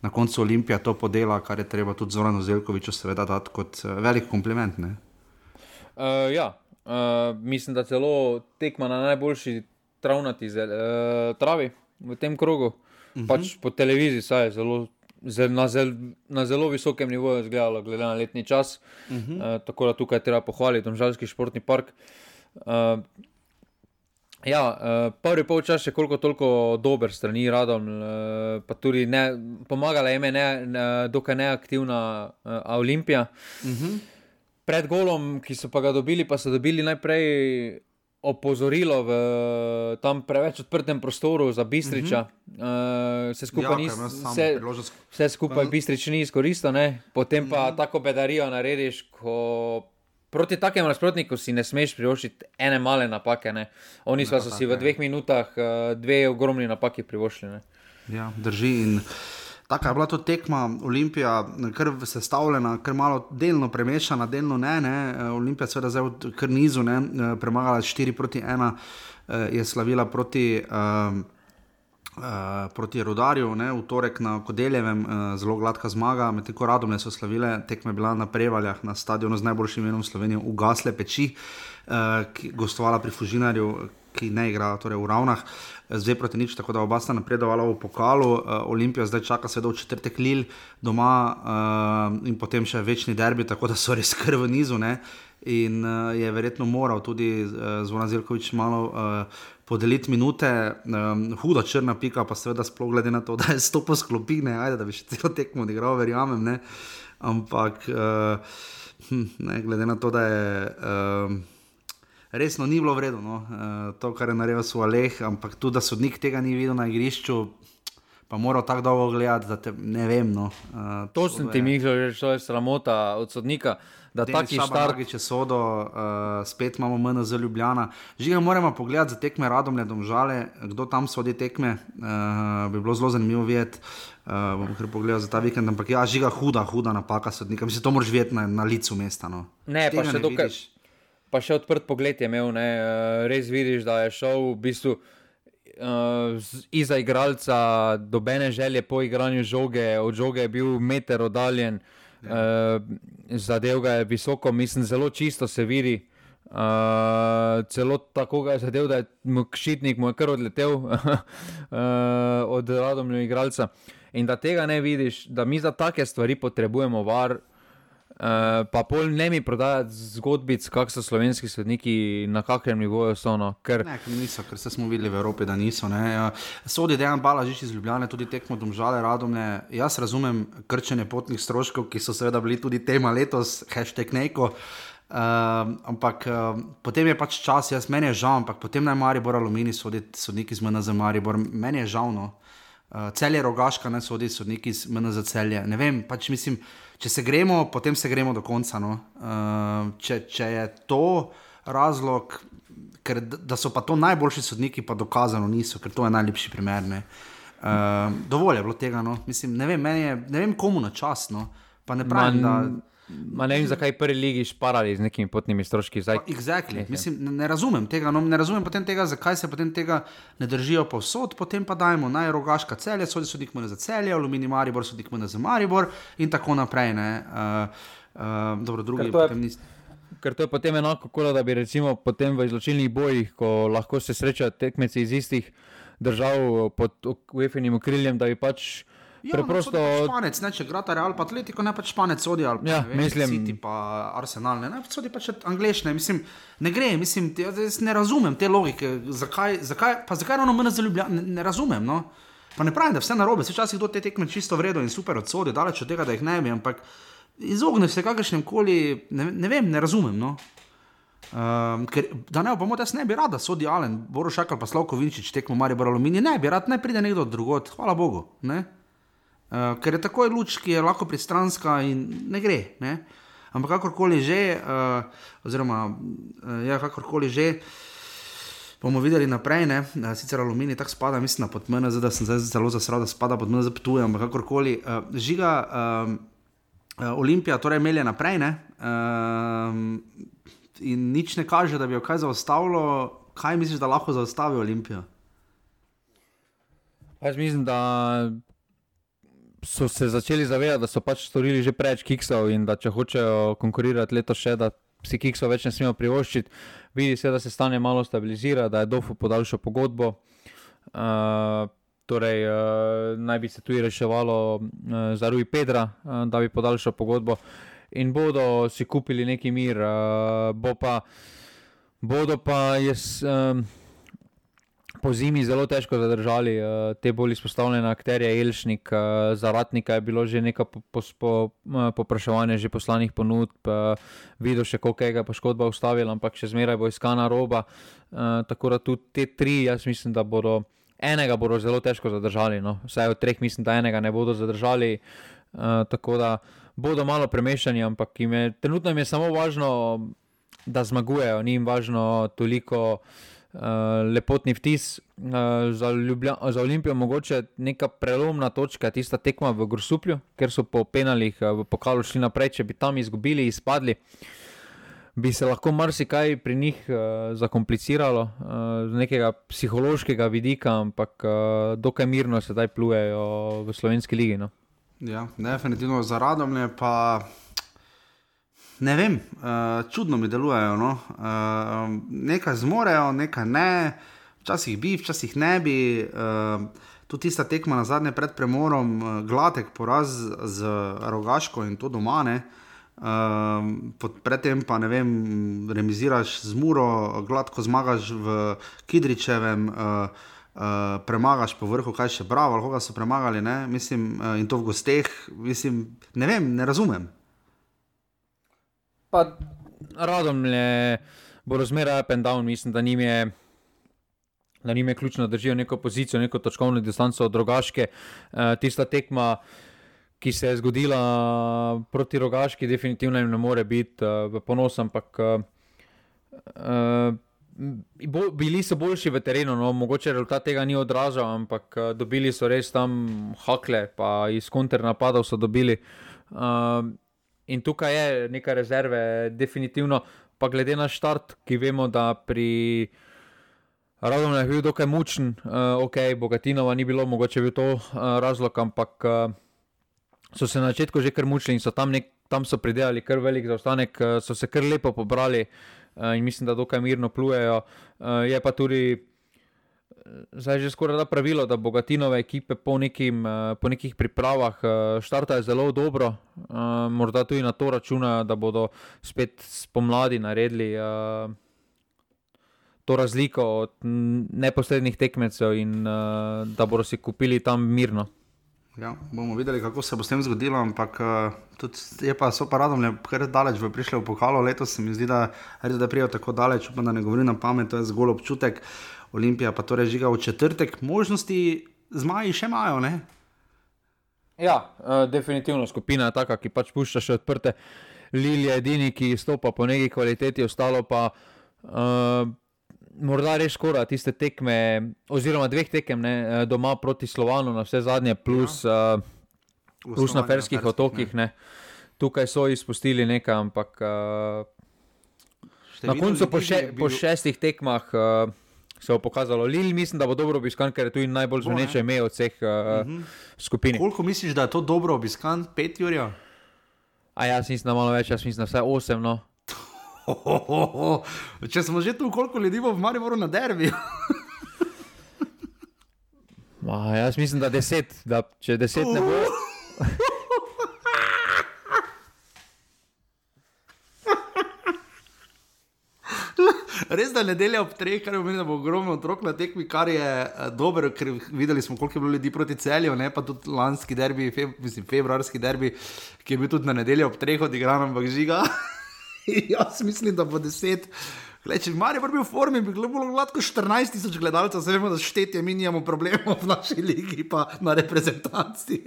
na koncu Olimpija to podela, kar je treba tudi Zoranu Zelkoviču seveda dati kot uh, velik kompliment. Uh, ja, uh, mislim, da celo tekma na najboljši travnati zel, uh, travi v tem krogu. Uh mhm. -huh. Pač po televiziji je zelo, zel, na, zel, na zelo visokem nivoju izgledalo, glede na letni čas. Uh -huh. uh, tako da tukaj treba pohvaliti Domžalski športni park. Uh, Ja, uh, prvi polčas je koliko toliko dober, strani radom, uh, pa tudi ne, pomagala je meni, dokaj neaktivna uh, Olimpija. Uh mhm. -huh. Pred golom, ki so pa ga dobili, pa so dobili najprej opozorilo v tam preveč odprtem prostoru za Bistriča. Uh -huh. uh, vse skupaj, ja, nis, vse, vse skupaj Bistrič ni izkoristil, potem pa mhm. -huh. tako bedarijo narediš, ko proti takemu nasprotniku si ne smeš privoščiti ene male napake. Ne. Oni so si v dveh minutah uh, dve ogromni napaki privoščili. Ja, drži. In... Taka je bila to tekma, Olimpija, kar je sestavljena, kar malo delno premešana, delno ne. ne. Olimpija, seveda, zdaj v kar nizu, ne, premagala 4 proti 1, je slavila proti, uh, uh, proti Rudarju, ne, v torek na Kodeljevem, uh, zelo gladka zmaga, medtem ko radom ne so slavile, tekma je bila na Prevaljah, na stadionu z najboljšim imenom Slovenije, ugasle peči, uh, gostovala pri Fužinarju ki ne igra torej v ravnah, zdaj proti nič, tako da oba sta napredovala v pokalu. Uh, Olimpija zdaj čaka se do četrtek Lil doma uh, in potem še večni derbi, tako da so res <laughs> krv v nizu. Ne? In uh, je verjetno moral tudi uh, Zvona Zirkovič malo uh, podeliti minute, um, huda črna pika, pa seveda sploh glede na to, <laughs> da je stopil sklopine, ajde, da bi še celo tekmo odigral, verjamem. Ne? Ampak uh, ne, glede na to, da je. Uh, resno ni bilo vredno, no? uh, to, kar je naredil Sualeh, ampak tudi, da sodnik tega ni videl na igrišču. Pa moral tako dolgo gledati, da te ne vem. No. Uh, to sem ti mislil, že je sramota od sodnika. Da taki štari, če sodo, uh, spet imamo MN za Ljubljana. Žiga, moramo pogledati za tekme radom, ne domžale, kdo tam sodi tekme. Uh, bi bilo zelo zanimivo videti. Uh, bom kar pogledal za ta vikend, ampak ja, žiga, huda, huda napaka sodnika. Mislim, to moraš videti na, na licu mesta. No. Ne, pa še dokaj. Pa še odprt pogled je imel, ne? Eh, res vidiš, da je šel v bistvu uh, iza igralca, dobene želje po igranju žoge, od žoge je bil meter oddaljen, ja. uh, zadev ga je visoko, mislim, zelo čisto se vidi. Uh, celo tako ga je zadev, da je kšitnik mu je kar odletel uh, <laughs> od radomljiv igralca. In da tega ne vidiš, da mi za take stvari potrebujemo var, uh, pa pol ne mi prodajati zgodbic, kak so slovenski sodniki, na kakrem nivoju so. No, ker... Ne, niso, ker smo videli v Evropi, da niso. Ne. Ja, sodi dejan bala že iz Ljubljana, tudi tekmo domžale radomne. Jaz razumem krčenje potnih stroškov, ki so seveda bili tudi tema letos, hashtag neko. Uh, ampak uh, potem je pač čas, jaz meni je žal, ampak potem naj Maribor Alumini sodi sodniki z MNZ Maribor, meni je žal. Uh, celje rogaška naj sodi sodniki z MNZ celje. Ne vem, pač mislim, če se gremo, potem se gremo do konca. No. Uh, če, če je to razlog, ker, da so pa to najboljši sodniki, pa dokazano niso, ker to je najlepši primer. Uh, dovolj je bilo tega. No. Mislim, ne, vem, je, ne vem, komu na čas. No. Pa ne pravim, Man... da. Ma ne vem, zakaj prvi ligi šparali z nekimi potnimi stroški. Zdaj, exactly. Mislim, ne, ne razumem tega. No, ne razumem tega, zakaj se potem tega ne držijo povsod, potem pa dajmo naj rogaška celje, sodi sodik mu za celje, aluminij Maribor, sodik mu za Maribor in tako naprej. Uh, uh, dobro, drugi potem niste. Ker to je potem enako, kot da bi recimo potem v izločilnih bojih, ko lahko se srečajo tekmeci iz istih držav pod UEFA-nim okriljem, da bi pač. Ja, preprosto pač španec, ne, če grata Real, pa Atletico, ne pač španec sodi ali ja, pa mislim, City, pa Arsenal, ne, ne sodi pač anglišne. Mislim, ne gre, mislim, jaz ne razumem te logike, zakaj, zakaj, pa zakaj ravno mene zaljublja, ne, ne razumem. No. Pa ne pravim, da vse narobe, včasih do te tekme čisto vredno in super odsodi, daleč od tega, da jih ne bi, ampak izogne se kakršnem koli, ne, ne vem, ne razumem. No. Um, ker, da ne bomo, jaz ne bi rad, da sodi Alen, Borošak ali pa Slavko Vinčič tekmo Marijo Barolomini, ne bi rad, ne pride nekdo drugot, hvala Bogu. Ne? Uh, ker je tako luč, ki je lahko pristranska in ne gre. Ne? Ampak kakorkoli že, uh, oziroma uh, ja, kakorkoli že, bomo videli naprej. Ne? Sicer aluminij tako spada, mislim, pod mene, zdaj sem zdaj zelo zasral, da spada pod mene, zaptuje, ampak kakorkoli. Uh, žiga uh, uh, Olimpija, torej melje naprej. Uh, in nič ne kaže, da bi jo kaj zaustavilo. Kaj misliš, da lahko zaustavi Olimpijo? Jaz mislim, da so se začeli zavedati, da so pač storili že preveč kiksov in da če hočejo konkurirati letos še, da si kiksov več ne smemo privoščiti. Vidi se, da se stanje malo stabilizira, da je Dofu podaljšal pogodbo. Uh, torej, uh, naj bi se tudi reševalo uh, za Rui Pedra, uh, da bi podaljšal pogodbo in bodo si kupili neki mir. Uh, bo pa, bodo pa jaz. Um, po zimi zelo težko zadržali uh, te bolj izpostavljene akterje, Elšnik, uh, Zaratnika je bilo že nekaj popraševanja, po, po, že poslanih ponudb, uh, videl še koliko je poškodba ustavila, ampak še zmeraj bo iskana roba. Uh, tako da tudi te tri, jaz mislim, da bodo enega bodo zelo težko zadržali. No. Vsaj od treh mislim, da enega ne bodo zadržali. Uh, tako da bodo malo premešani, ampak je, trenutno jim je samo važno, da zmagujejo, ni jim važno toliko. Lepotni vtis uh, za, za Olimpijo, mogoče neka prelomna točka, tista tekma v Grusuplju, ker so po penalih uh, v pokalu šli naprej. Če bi tam izgubili, izpadli, bi se lahko marsikaj pri njih uh, zakompliciralo uh, z nekega psihološkega vidika, ampak uh, dokaj mirno se zdaj plujejo v slovenski ligi. No. Ja, definitivno za radom je pa. Ne vem, uh, čudno mi delujejo. No? Uh, nekaj zmorejo, nekaj ne, včasih bi, včasih ne bi. Uh, tudi tista tekma na zadnje pred premorom, uh, gladek poraz z rogaško in to doma. Ne? Uh, predtem pa ne vem, remiziraš z Muro, gladko zmagaš v Kidričevem, uh, uh, premagaš po vrhu, kaj še bravo, ali koga so premagali, mislim, uh, in to v gosteh. Mislim, ne vem, ne razumem pa radom le bo razmeraj up and down, mislim, da njim je. Da njim je ključno, da držijo neko pozicijo, neko točkovno distanco od drugačke. Uh, tista tekma, ki se je zgodila proti rogaški, definitivno ne more biti uh, v ponos, ampak bo, bili so boljši v terenu. No, mogoče rezultat tega ni odražal, ampak uh, dobili so res tam hakle, pa iz kontrnapadov so dobili. Uh, In tukaj je nekaj rezerve, definitivno, pa glede na štart, ki vemo, da pri Radovnu je bil dokaj mučen, uh, ok, Bogatinova ni bilo, mogoče je bil to uh, razlog, ampak uh, so se na začetku že kar mučili in so tam, nek, tam so pridelali kar velik zaostanek, uh, so se kar lepo pobrali. uh, in mislim, da dokaj mirno plujejo. Uh, je pa tudi zdaj že skoraj da pravilo, da bogatinove ekipe po, nekim, uh, po nekih pripravah uh, štartajo zelo dobro. Uh, morda tudi na to računajo, da bodo spet spomladi naredili. Uh, To razliko od neposrednih tekmecev, in uh, da bodo si kupili tam mirno. Ja, bomo videli, kako se bo s tem zgodilo, ampak uh, je pa so paradom, ker je daleč v prišle v pokalo letos, se mi zdi, da je prijo tako daleč, upam, da ne govorim na pamet, to je zgolj občutek. Olimpija pa torej žiga v četrtek, možnosti zmaji še imajo. Ne? Ja, uh, definitivno skupina je taka, ki pač pušča še odprte. Lili je edini, ki stopa po neki kvaliteti, ostalo pa. Uh, morda res skoraj tiste tekme, oziroma dveh tekem ne, eh, doma proti Slovanu, na vse zadnje, plus, ja. uh, plus na Ferskih otokih. Ne. Ne. Tukaj so izpustili nekaj, ampak uh, na koncu po, še, po šestih tekmah. Uh, Se je pokazalo, Lili, mislim, da bo dobro obiskan, ker je tu najbolj zveneče ime od vseh uh, uh -huh. skupin. Koliko misliš, da je to dobro obiskan? Pet ur? Ja, jaz mislim, da malo več, jaz mislim, da vse osem. No. <laughs> Če smo že tu, koliko ljudi bo v Mariboru na derbi? <laughs> Ma, jaz mislim, da deset, da če deset ne bo. <laughs> Res da nedelja ob treh, kar pomeni, da bo ogromno otrok na tekmi, kar je uh, dobro, ker videli smo, koliko je bilo ljudi proti celju, ne pa tudi lanski derbi, feb, mislim, februarski derbi, ki je bil tudi na nedeljo ob treh odigran, ampak žiga. <laughs> Jaz mislim, da bo deset. Gle, če bi Marijo bil v formi, bi bilo lahko 14 tisoč gledalcev, zdaj vemo, da štetje mi nimamo problemov v naši ligi, pa na reprezentanci.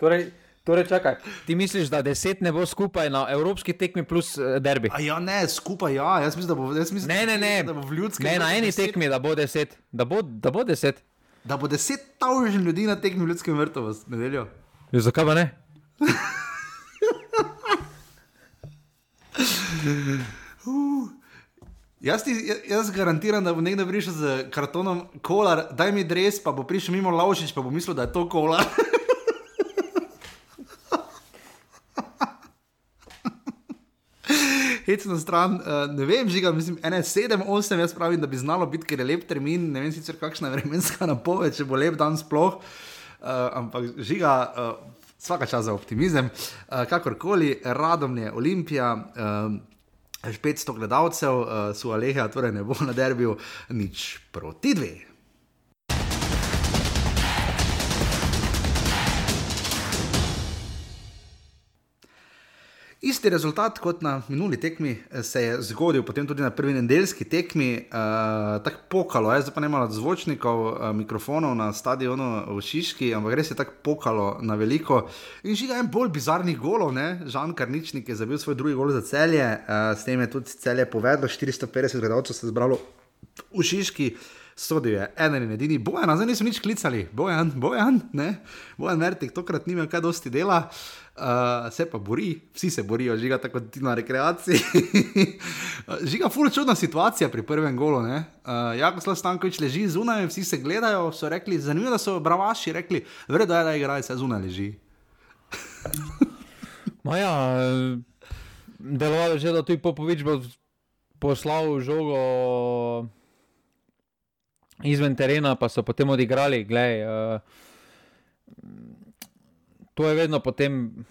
Torej, torej, čakaj, ti misliš, da deset ne bo skupaj na evropski tekmi plus uh, derbi? A ja, ne, skupaj ja, jaz mislim, da bo, jaz mislim, ne, ne, ne. Da bo v ljudskem. Ne, na eni deset... tekmi, da bo deset. Da bo, da bo deset. Da bo deset tavžen ljudi na tekmi v ljudskem vrtu v nedeljo. Ja, zakaj pa ne? Uh. <laughs> Jaz, ti, jaz garantiram, da bo nekdo prišel z kartonom kolar, daj mi dres, pa bo prišel mimo Laušič, pa bo mislil, da je to kolar. <laughs> Hec na stran, uh, ne vem, žiga, mislim, ene sedem, osem, jaz pravim, da bi znalo biti, ker je lep termin, ne vem sicer kakšna vremenska <laughs> napoved, če bo lep dan sploh, uh, ampak žiga. Uh, Vsaka čas za optimizem, kakorkoli, radom je Olimpija, uh, 500 gledalcev, so Aleha, torej ne bo na derbiju, nič proti dve. Isti rezultat kot na minuli tekmi eh, se je zgodil potem tudi na prvi nedeljski tekmi, uh, tako pokalo, jaz pa ne imam zvočnikov, uh, mikrofonov na stadionu v Šiški, ampak res je tako pokalo na veliko. In žiga en bolj bizarnih golov, ne? Žan Karničnik je zabil svoj drugi gol za celje, uh, s tem je tudi celje povedal, 450 gledalcev se je zbralo v Šiški. Sodi je en in edini, bojan, zdaj niso nič klicali, bojan, bojan, ne, bojan, vertik, tokrat nima kaj dosti dela. Uh, uh, se pa bori, vsi se borijo, žiga tako tudi na rekreaciji. <laughs> žiga, fulj čudna situacija pri prvem golu. Uh, Jako Slav Stankovič leži zunaj, vsi se gledajo, so rekli, zanimivo, da so bravaši rekli, vredo je, da igrajo, se zunaj leži. <laughs> Maja, delovalo je že, da tudi Popovič bo poslal žogo izven terena, pa so potem odigrali. Glej, uh, to je vedno potem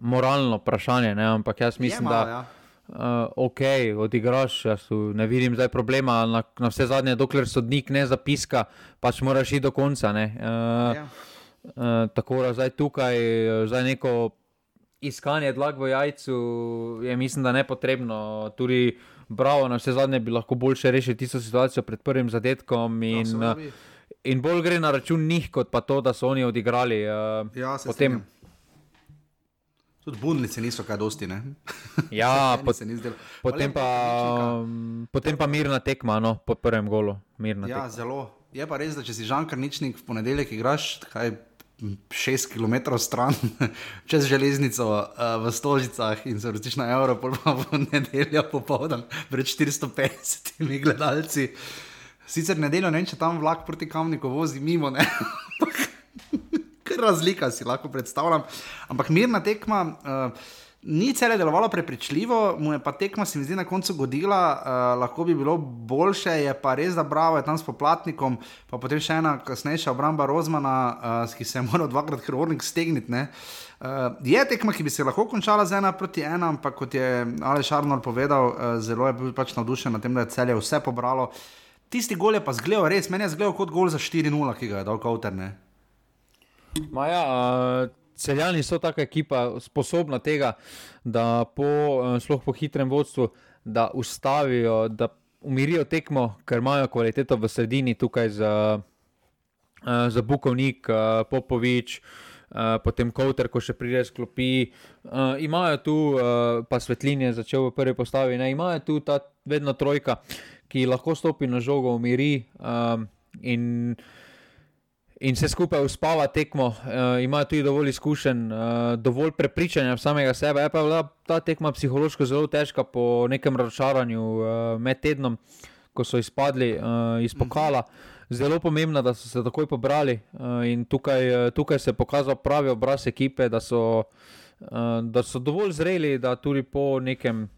moralno vprašanje. Ne? Ampak jaz mislim, Jema, da ja. uh, ok, odigraš, jaz ne vidim zdaj problema. Na, na vse zadnje, dokler sodnik ne zapiska, pač moraš iti do konca. Ne? Uh, ja. uh, tako da zdaj tukaj zdaj neko. Iskanje dlag v jajcu je, mislim, da ne potrebno. Tudi, bravo, na vse zadnje bi lahko boljše rešili tisto situacijo pred prvim zadetkom. In, no, in bolj gre na račun njih, kot pa to, da so oni odigrali. Uh, ja, potem. Tudi bundnice niso kaj dosti. <laughs> ja, pot, potem, pa, um, potem pa mirna tekma, no, po prvem golu. Ja, tekma. zelo. Je pa res, da če si žankar ničnik v ponedeljek igraš, kaj 6 km stran <laughs> čez železnico uh, v Stožicah in se vrtiš na Evropo, pa v <laughs> nedeljo popoldan pred 450 gledalci. Sicer nedeljo ne vem, če tam vlak proti kamniku vozi mimo, ne. <laughs> Kar razlika si lahko predstavljam. Ampak mirna tekma, uh, Ni celo delovalo prepričljivo, mu je pa tekma, se mi zdi, na koncu godila, uh, lahko bi bilo boljše, je pa res, da bravo je tam s poplatnikom, pa potem še ena kasnejša obramba Rozmana, uh, ki se je moral dvakrat krvornik stegniti. Uh, je tekma, ki bi se lahko končala z ena proti ena, ampak kot je Aleš Arnold povedal, uh, zelo je bil pač navdušen nad tem, da je celje vse pobralo. Tisti gol je pa zgledal res, meni je zgledal kot gol za 4-0, ki ga je dal Kauterne. Maja, uh celjani so taka ekipa, sposobna tega, da po, eh, sploh po hitrem vodstvu, da ustavijo, da umirijo tekmo, ker imajo kvaliteto v sredini, tukaj za, eh, za Bukovnik, eh, Popovič. Uh, potem Kowter, ko še pride sklopi. Uh, imajo tu uh, pa svetlinje, začel v prvi postavi. Ne? Imajo tu ta vedno trojka, ki lahko stopi na žogo, umiri. Um, in in se skupaj uspava tekmo, uh, imajo tudi dovolj izkušenj, uh, dovolj prepričanja v samega sebe. Je pa bila ta tekma psihološko zelo težka po nekem razočaranju uh, med tednom, ko so izpadli uh, iz pokala. Zelo pomembno, da so se takoj pobrali uh, in tukaj, tukaj se je pokazal pravi obraz ekipe, da so, uh, da so dovolj zreli, da tudi po nekem,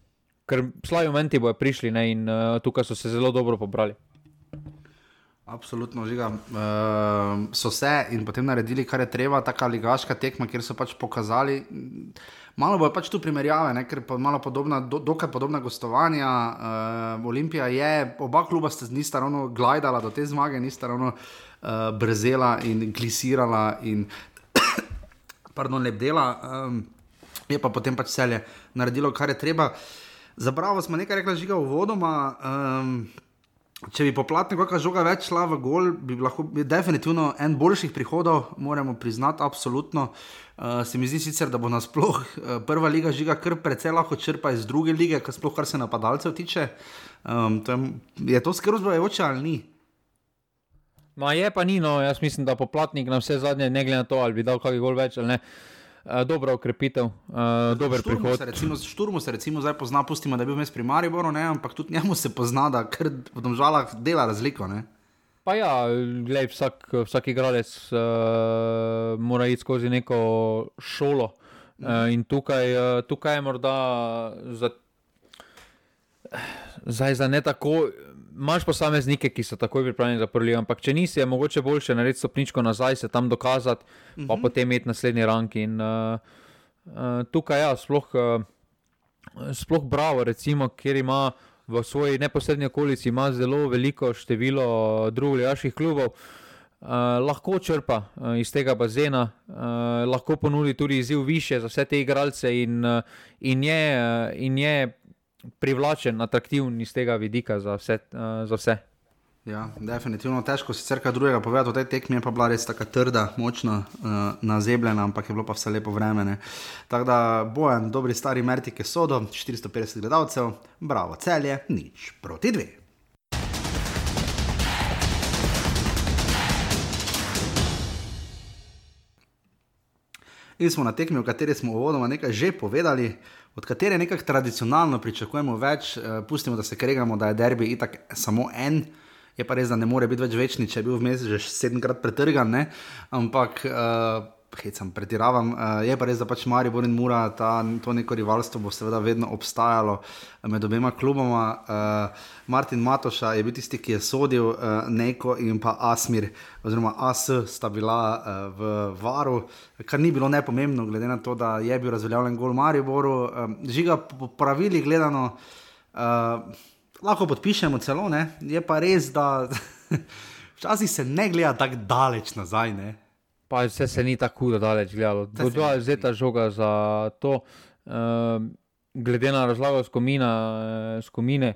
ker slavi momenti bojo prišli ne, in uh, tukaj so se zelo dobro pobrali. Absolutno, žiga. Uh, so se in potem naredili, kar je treba, ta ligaška tekma, kjer so pač pokazali. Malo bo pač tu primerjave, ne? ker je malo podobna, do, dokaj podobna gostovanja. Uh, Olimpija je, oba kluba sta nista ravno glidala do te zmage, nista ravno uh, brzela in glisirala in <coughs> pardon, lebdela. Um, je pa potem pač celje naredilo, kar je treba. Za bravo smo nekaj rekli, žiga v vodoma. Um, Če bi poplatnik kakšna žoga več šla v gol, bi lahko bil definitivno en boljših prihodov, moramo priznati, absolutno. Uh, se mi zdi sicer, da bo nasploh uh, prva liga žiga kar precej lahko črpa iz druge lige, kar sploh kar se napadalcev tiče. Um, to je, je to skrb zbojevoče ali ni? Ma je pa ni, no, jaz mislim, da poplatnik na vse zadnje, ne glede na to, ali bi dal kakšen gol več ali ne. Uh, dobra ukrepitev, uh, dober šturmu prihod. Se recimo, šturmu se recimo zdaj pozna, pustimo, da je bil vmes pri Mariboru, ne? ampak tudi njemu se pozna, da v domžalah dela razliko. Ne? Pa ja, glej, vsak, vsak igralec uh, mora iti skozi neko šolo. Uh, in tukaj, uh, tukaj je morda za, zdaj, za ne tako imaš posameznike, ki so takoj pripravljeni za prvi, ampak če nisi, je mogoče boljše narediti stopničko nazaj, se tam dokazati, pa uh mhm. -huh. potem imeti naslednji rang. In uh, uh, tukaj, ja, sploh, uh, sploh Bravo, recimo, kjer ima v svoji neposrednji okolici zelo veliko število drugih jaških klubov. Uh, lahko črpa uh, iz tega bazena, uh, lahko ponudi tudi izziv više za vse te igralce, in, uh, in, je, uh, in je privlačen, atraktiven iz tega vidika za vse. Uh, za vse. Ja, definitivno težko si kar drugega povedati. Tej tekmi je pa bila res tako trda, močna, uh, nazebljena, ampak je bilo pa vse lepo vreme. Tako da bojem, dobri stari Mertike so do 450 gledalcev, bravo, celje, nič proti dve. In smo na tekmi, o kateri smo uvodoma nekaj že povedali, od katere nekako tradicionalno pričakujemo več, uh, pustimo, da se kregamo, da je derbi itak samo en. Je pa res, da ne more biti več večni, če je bil vmes že sedemkrat pretrgan, ne? ampak uh, hecam, pretiravam. Uh, je pa res, da pač Marijo Borin Mura, ta, to neko rivalstvo bo seveda vedno obstajalo med obema kluboma. Uh, Martin Matoša je bil tisti, ki je sodil Neko in pa Asmir, oziroma AS sta bila v Varu, kar ni bilo nepomembno, glede na to, da je bil razveljavljen gol Mariboru. Uh, žiga po pravilih gledano. Lahko podpišemo celo, ne? je pa res, da <laughs> včasih se ne gleda tako daleč nazaj. Ne? Pa vse se ni tako daleč gledalo. Kdo je zdaj ta žoga za to? Uh, glede na razlago skomina, uh, skomine,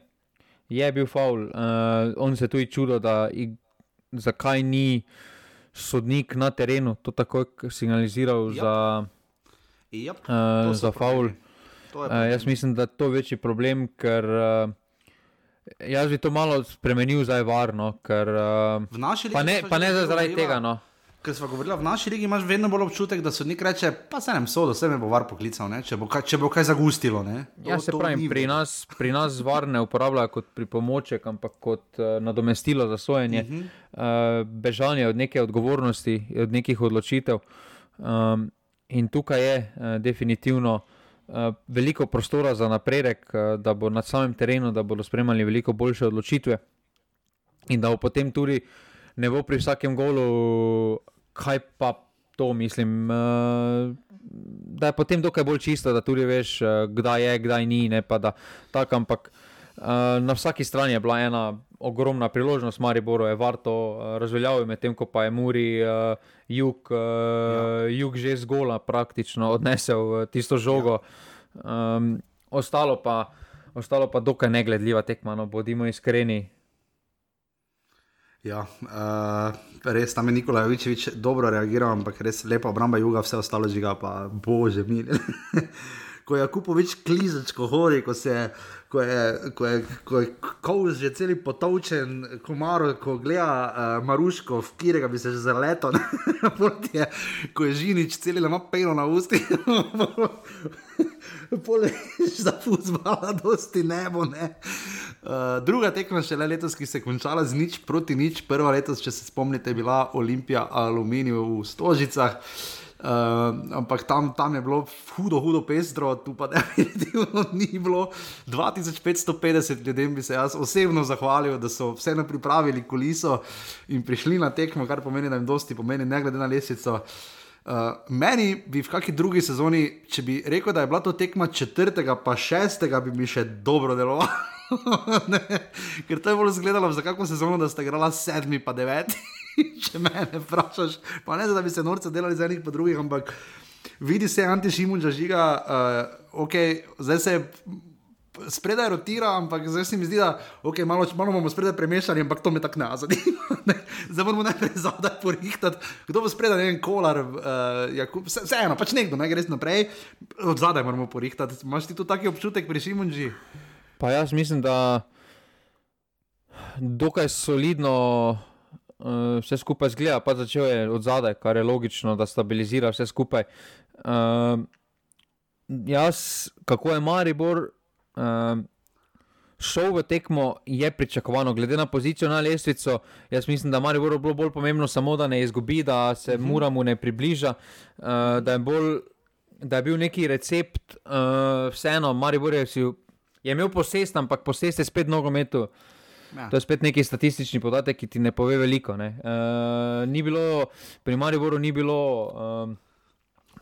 je bil faul. Uh, on se tudi čudo, da ig, zakaj ni sodnik na terenu to takoj signaliziral yep. za, yep. uh, za faul. Uh, jaz mislim, da je to večji problem, ker. Uh, Jaz bi to malo spremenil za varno, ker. Uh, pa ne, pa ne zaradi tega. No. Ker smo govorili, v naši regiji imaš vedno bolj občutek, da so neki reče, pa se nam sodo, se me bo var poklical, če bo, kaj, če bo kaj zagustilo. To, ja, se pravi, pri nas, pri nas var ne uporabljajo kot pripomoček, ampak kot uh, nadomestilo za sojenje, uh -huh. uh, bežanje od neke odgovornosti, od nekih odločitev. Um, in tukaj je uh, definitivno uh, veliko prostora za napredek, uh, da bo na samem terenu, da bodo spremljali veliko boljše odločitve in da bo potem tudi ne bo pri vsakem golu, kaj pa to mislim. Uh, Da je potem dokaj bolj čisto, da tudi veš, kdaj je, kdaj ni. Ne, da, tak, ampak uh, na vsaki strani je bila ena ogromna priložnost, Mariboru je varto uh, razveljavil, medtem ko pa je Muri uh, jug, uh, ja. jug že zgola praktično odnesel tisto žogo. Ja. Um, ostalo, pa, ostalo pa dokaj negledljiva tekma, no, bodimo iskreni. Ja, uh, res tam je Nikolaj Vičevič dobro reagiral, ampak res lepa obramba juga, vse ostalo žiga, pa bože mi. <laughs> ko je Kupovič klizač, ko hodi, ko, se, ko je, ko je, ko je kovz že celi potovčen, ko ko gleda uh, Maruško, v katerega bi se že zaletel, <laughs> ko je žinič celi ima peno na usti. <laughs> Polež <laughs> za fuzbala, dosti nebo. Ne. Uh, druga tekma še le letos, ki se je končala z nič proti nič. Prva letos, če se spomnite, je bila Olimpija Aluminij v Stožicah. Uh, Uh, ampak tam, tam je bilo hudo, hudo pestro, tu pa <laughs> definitivno ni bilo. 2550 ljudem bi se jaz osebno zahvalil, da so vseeno pripravili kuliso in prišli na tekmo, kar pomeni, da jim dosti pomeni, ne glede na lesico. Uh, meni bi v kakšni drugi sezoni, če bi rekel, da je bila to tekma četrtega, pa šestega, bi mi še dobro delovalo. <laughs> Ker to je bolj izgledalo za kakšno sezono, da ste igrali sedmi, pa deveti. <laughs> če me vprašaš, pa ne da bi se norce delali za enih pa drugih, ampak vidi se antišimun, že žiga, uh, ok, zdaj se. Spredaj rotira, ampak zdaj se mi zdi, da okay, malo, malo bomo spredaj premešali, ampak to me tako ne zanima. <laughs> zdaj moramo najprej zadaj porihtati, kdo bo spredaj, ne vem, kolar, uh, vseeno, pač nekdo, ne greš naprej, od zadaj moramo porihtati. Imaš ti tu taki občutek pri Šimunži? Pa jaz mislim, da dokaj solidno uh, vse skupaj zgleda, pa začel je od zadaj, kar je logično, da stabilizira vse skupaj. Uh, jaz, kako je Maribor uh, šel v tekmo, je pričakovano, glede na pozicijo na lestvico. Jaz mislim, da Maribor je bilo bolj pomembno samo, da ne izgubi, da se mhm. -huh. Muramu ne približa, uh, da, je bolj, da je bil neki recept, uh, vseeno, Maribor je, si, je imel posest, ampak posest je spet nogometu. Ja. To je spet neki statistični podatek, ki ti ne pove veliko. Ne. Uh, ni bilo, pri Mariboru ni bilo um,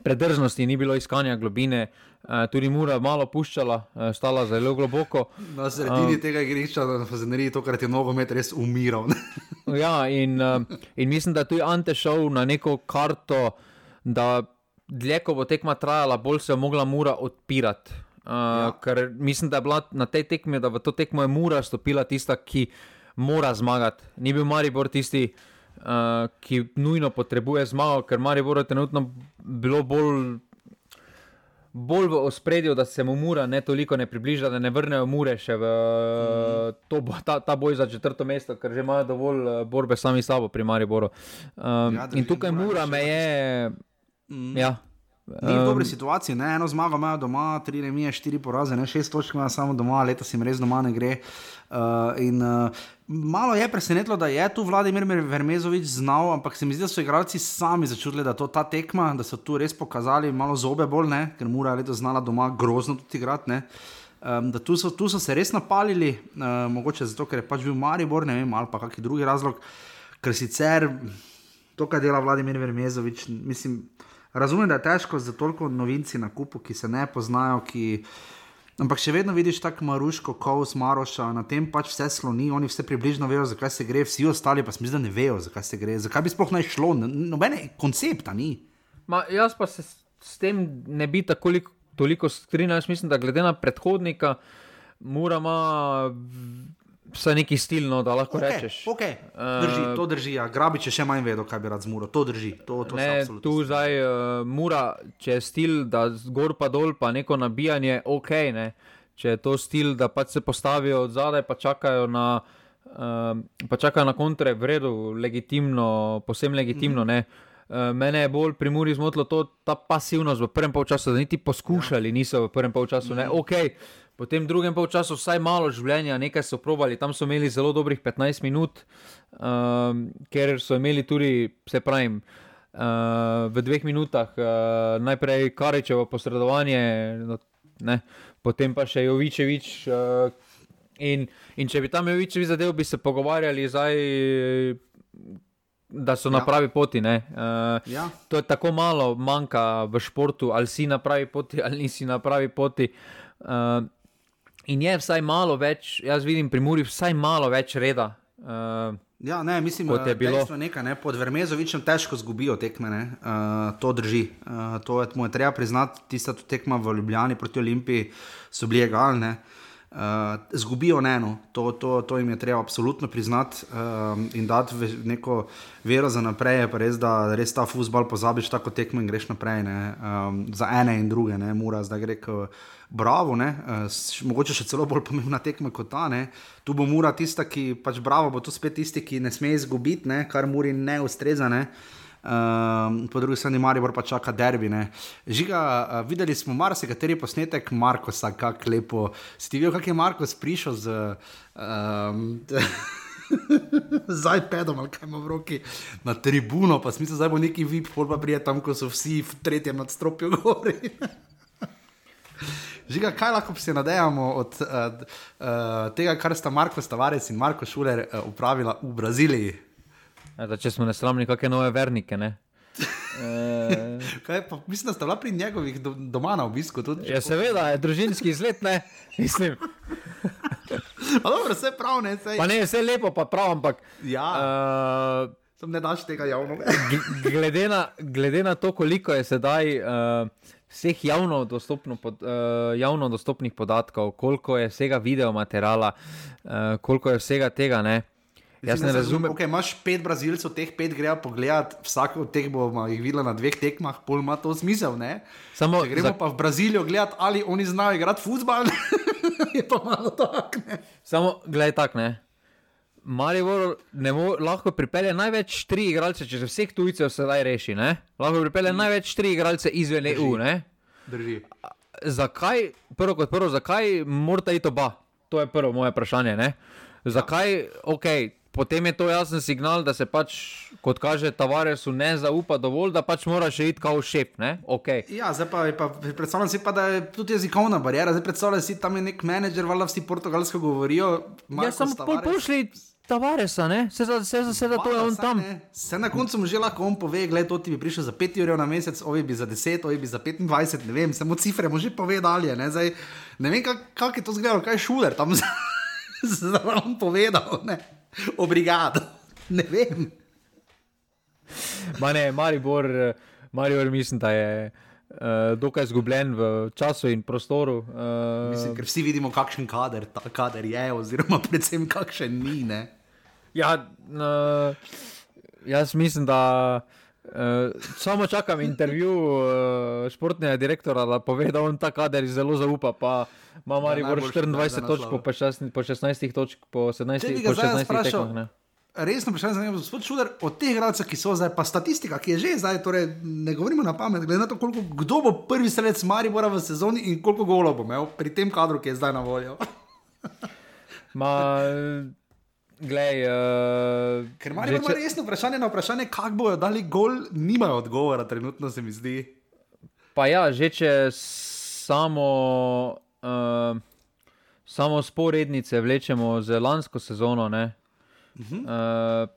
predržnosti, ni bilo iskanja globine, uh, tudi mura malo puščala, uh, stala zelo globoko. Na sredini um, tega igrišča, da se ne redi to, kar je nogomet res umiral. <laughs> ja, in, uh, in mislim, da je tudi Ante šel na neko karto, da dlje ko bo tekma trajala, bolj se je mogla mura odpirati. Uh, ja. Ker mislim, da je bila na tej tekmi, da v to tekmo je mura stopila tista, ki mora zmagati. Ni bil Maribor tisti, uh, ki nujno potrebuje zmago, ker Maribor je trenutno bilo bolj. Bolj v ospredju, da se mu mura ne toliko ne približa, da ne vrnejo mure še v mm. to, ta, ta boj za četrto mesto, ker že imajo dovolj borbe sami s sabo pri Mariboru. Um, ja, in tukaj mura me je. Mm. Ja. Ni v dobri situaciji, ne? eno zmago imajo doma, tri remije, štiri poraze, ne? šest točk imajo samo doma, leta jim res doma ne gre. Uh, in, uh, malo je presenetilo, da je tu Vladimir Vermezovič znal, ampak se mi zdi, da so igralci sami začutili, da je to ta tekma, da so tu res pokazali malo zobe bolj, ne? ker mora letos znala doma grozno tudi igrati. Um, tu, so, tu so se res napalili, uh, mogoče zato, ker je pač bil Maribor, ne vem, ali pa kakšen drugi razlog, ker sicer to, kar dela Vladimir Vermezovič, mislim. Razumem, da je težko za toliko novinci na kupu, ki se ne poznajo. Ki... Ampak še vedno vidiš tako maruško, kovs, maroša, na tem pač vse sloni, oni vse približno vejo, zakaj se gre, vsi ostali pa mislim, da ne vejo, zakaj se gre, zakaj bi sploh naj šlo, nobene koncepta ni. Ma, jaz pa se s tem ne bi tako toliko strinjal, mislim, da glede na predhodnika, moramo Vse neki stilno, da lahko okay, rečeš. Okay. Drži, to drži. Ja. Grabi, če še manj vedo, kaj bi rad zmuro. To drži. To, to ne, tu zdaj uh, mura, če je stil, da zgor pa dol, pa neko nabijanje, ok. Ne. Če je to stil, da pač se postavijo od zadaj, pa čakajo na, uh, pa čakajo na kontre, v redu, legitimno, posebno legitimno. Mm. Uh, mene je bolj pri Muri zmotilo to, ta pasivnost v prvem polčasu, da niti poskušali ja. niso v prvem polčasu. Mm. Okay, Potem v drugem času vsaj malo življenja, nekaj so provali, tam so imeli zelo dobrih 15 minut, um, ker so imeli tudi, se pravi, uh, v dveh minutah uh, najprej Karičevo posredovanje, no, Ne? Potem pa še Jovičevič. Uh, in, in če bi tam Jovičevič zadev, bi se pogovarjali zdaj. Da so ja. na pravi poti. Uh, ja. To je tako malo, manjka v športu, ali si na pravi poti, ali nisi na pravi poti. Uh, in je vsaj malo več, jaz vidim pri Muri, vsaj malo več reda. Uh, Ja, ne, mislim, da je bilo nekaj, ne, pod Vermezovičem težko zgubijo tekme, uh, to drži. Uh, to je, je treba priznati, tista tekma v Ljubljani proti Olimpiji so bili egalne. Uh, zgubijo eno, to, to, to jim je treba absolutno priznati um, in dati neko vero za naprej. Pa res, da res ta futbol pozabiš tako tekmo in greš naprej. Um, za ene in druge, ne, mora zdaj gre. Uh, bravo, ne, uh, mogoče še celo bolj pomembna tekma kot ta. Ne. Tu bo mura tista, ki pač bravo, bo to spet tisti, ki ne sme izgubiti, ne, kar muri ne ustreza. Ne. Uh, po drugi strani, Marijo pa čaka derbi. Ne. Žiga, uh, videli smo marsikateri posnetek Markosa, kako lepo. Si ti videl, kako je Markos prišel z. Um, Zdaj pedom, ali kaj ima v roki na tribuno, pa smisel, zdaj bo neki vip, pol pa prije tam, ko so vsi v tretjem nadstropju <laughs> gori. Žiga, kaj lahko si nadejamo od uh, uh, tega, kar sta Marko Stavares in Marko Šuler uh, upravila v Braziliji? Da, če smo nesramni, kakšne nove vernike. Ne? <laughs> kaj, pa, mislim, da sta bila pri njegovih do, doma na obisku. Tudi, ja, seveda, je družinski izlet, ne mislim. <laughs> dobro, vse prav, ne vse. Pa ne, vse lepo, pa prav, ampak. Ja. Uh, Sem ne daš tega javno. <laughs> glede, na, glede na to, koliko je sedaj. Uh, vseh javno, dostopno pod, uh, javno dostopnih podatkov, koliko je vsega video materiala, uh, koliko je vsega tega. Ne? Jaz ne razumem. Okay, imaš pet brazilcev, teh pet grejo pogledat, vsak od teh bomo jih videli na dveh tekmah, pol ima to smisel. Samo, gremo za... pa v Brazilijo gledati, ali oni znajo igrati futbol. <laughs> je pa malo tako. Samo, gledaj tako, ne. Marijo lahko pripelje največ tri igralce, če se vseh tujcev sedaj reši. Ne? Lahko pripelje največ tri igralce izven EU. Zakaj, prvo kot prvo, zakaj morate iti oba? To je prvo moje vprašanje. Ne? Zakaj, ok, potem je to jasen signal, da se pač, kot kaže, Tavaresu ne zaupa dovolj, da pač moraš iti kao šef. Okay. Ja, zdaj pa, pa predstavljam si pa, da je tudi jezikovna barijera. Zdaj predstavljam si, tam je nek menedžer, valjda vsi portugalsko govorijo. Ja, samo pošli. Tavaresa, ne? Se za se, se, da to je on tam. Se na koncu mu že lahko on pove, gledaj, to ti bi prišel za 5 ur na mesec, ovi bi za 10, ovi bi za 25, ne vem, samo cifre mu že pove dalje. Ne, Zdaj, ne vem, kako kak je to zgledalo, kaj je šuler tam <laughs> zraven povedal, ne? <laughs> Obrigado, ne vem. Ma ne, Maribor, Maribor mislim, da je. Uh, dokaj izgubljen v času in prostoru. Uh, Mislim, ker vsi vidimo, kakšen kader, kader je, oziroma <laughs> predvsem kakšen ni. Ne? Ja, uh, jaz mislim, da uh, samo čakam intervju uh, športnega direktora, da pove, da on ta kader zelo zaupa. Pa ima Maribor 24 točk, po 16, po 16 točk, po 17 točk. Resno, vprašanje za njega, gospod Šuler, od teh gradcev, ki so zdaj, pa statistika, ki je že zdaj, torej ne govorimo na pamet, glede na to, koliko, kdo bo prvi strelec Maribora v sezoni in koliko golov bo imel pri tem kadru, ki je zdaj na voljo. Ma, <laughs> Glej, uh, Ker imajo če... resno vprašanje na vprašanje, kako bojo dali gol, nimajo odgovora, trenutno se mi zdi. Pa ja, že če samo, uh, samo sporednice vlečemo z lansko sezono, ne, uh, uh,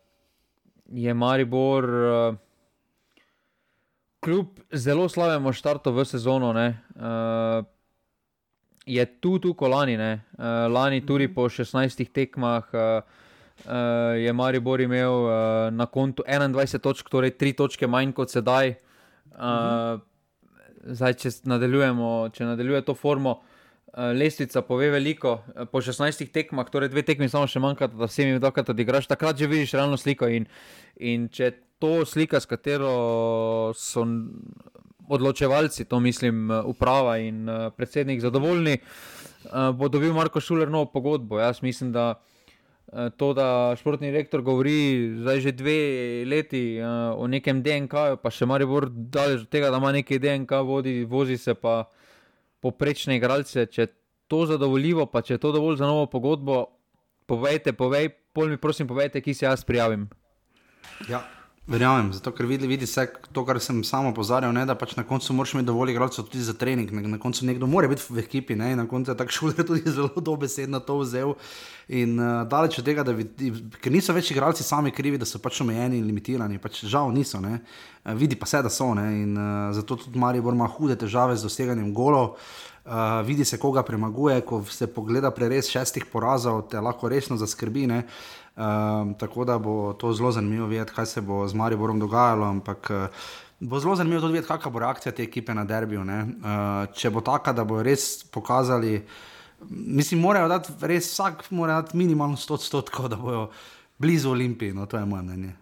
je Maribor, uh, kljub zelo slabemu štartu v sezono, ne, uh, je tu, tu kolani, uh, lani tudi po 16 tekmah. Uh, uh, je Maribor imel uh, na kontu 21 točk, torej 3 točke manj kot sedaj. Uh, zdaj, če nadaljujemo, če nadaljuje to formo, uh, lestvica pove veliko. Po 16 tekmah, torej dve tekmi, samo še manjka, da se jim dokaj odigraš, takrat že vidiš realno sliko. In, in če to slika, s katero so odločevalci, to mislim, uprava in uh, predsednik zadovoljni, uh, bo dobil Marko Šuler novo pogodbo. Jaz mislim, da. Eh, to, da športni direktor govori zdaj že dve leti uh, o nekem DNK, pa še malo bolj daleč od tega, da ima neki DNK, vodi, vozi se pa poprečne igralce. Če je to zadovoljivo, pa če je to dovolj za novo pogodbo, povejte, povej, pol mi prosim, povejte, ki se jaz prijavim. Ja. Verjamem, zato ker vidi, vidi se to, kar sem samo opozarjal, ne, da pač na koncu moraš imeti dovolj igralcev tudi za trening. Na, na koncu nekdo mora biti v ekipi, ne, na koncu je tako šul, da je tudi zelo dobesedno to vzel. In uh, daleč od tega, da bi, ker niso več igralci sami krivi, da so pač omejeni in limitirani, pač žal niso. Ne. Uh, vidi pa se, da so ne, in uh, zato tudi Maribor ima hude težave z doseganjem golov. Uh, vidi se, koga premaguje, ko se pogleda preres šestih porazov, te lahko resno zaskrbi. Uh, Um, tako da bo to zelo zanimivo videti, kaj se bo z Mariborom dogajalo. Ampak uh, bo zelo zanimivo tudi videti, kakšna bo reakcija te ekipe na derbiju. Uh, če bo taka, da bo res pokazali, mislim, morajo dati res vsak, mora dati minimalno 100 odstotkov, da bojo blizu Olimpiji. No, to je moje mnenje.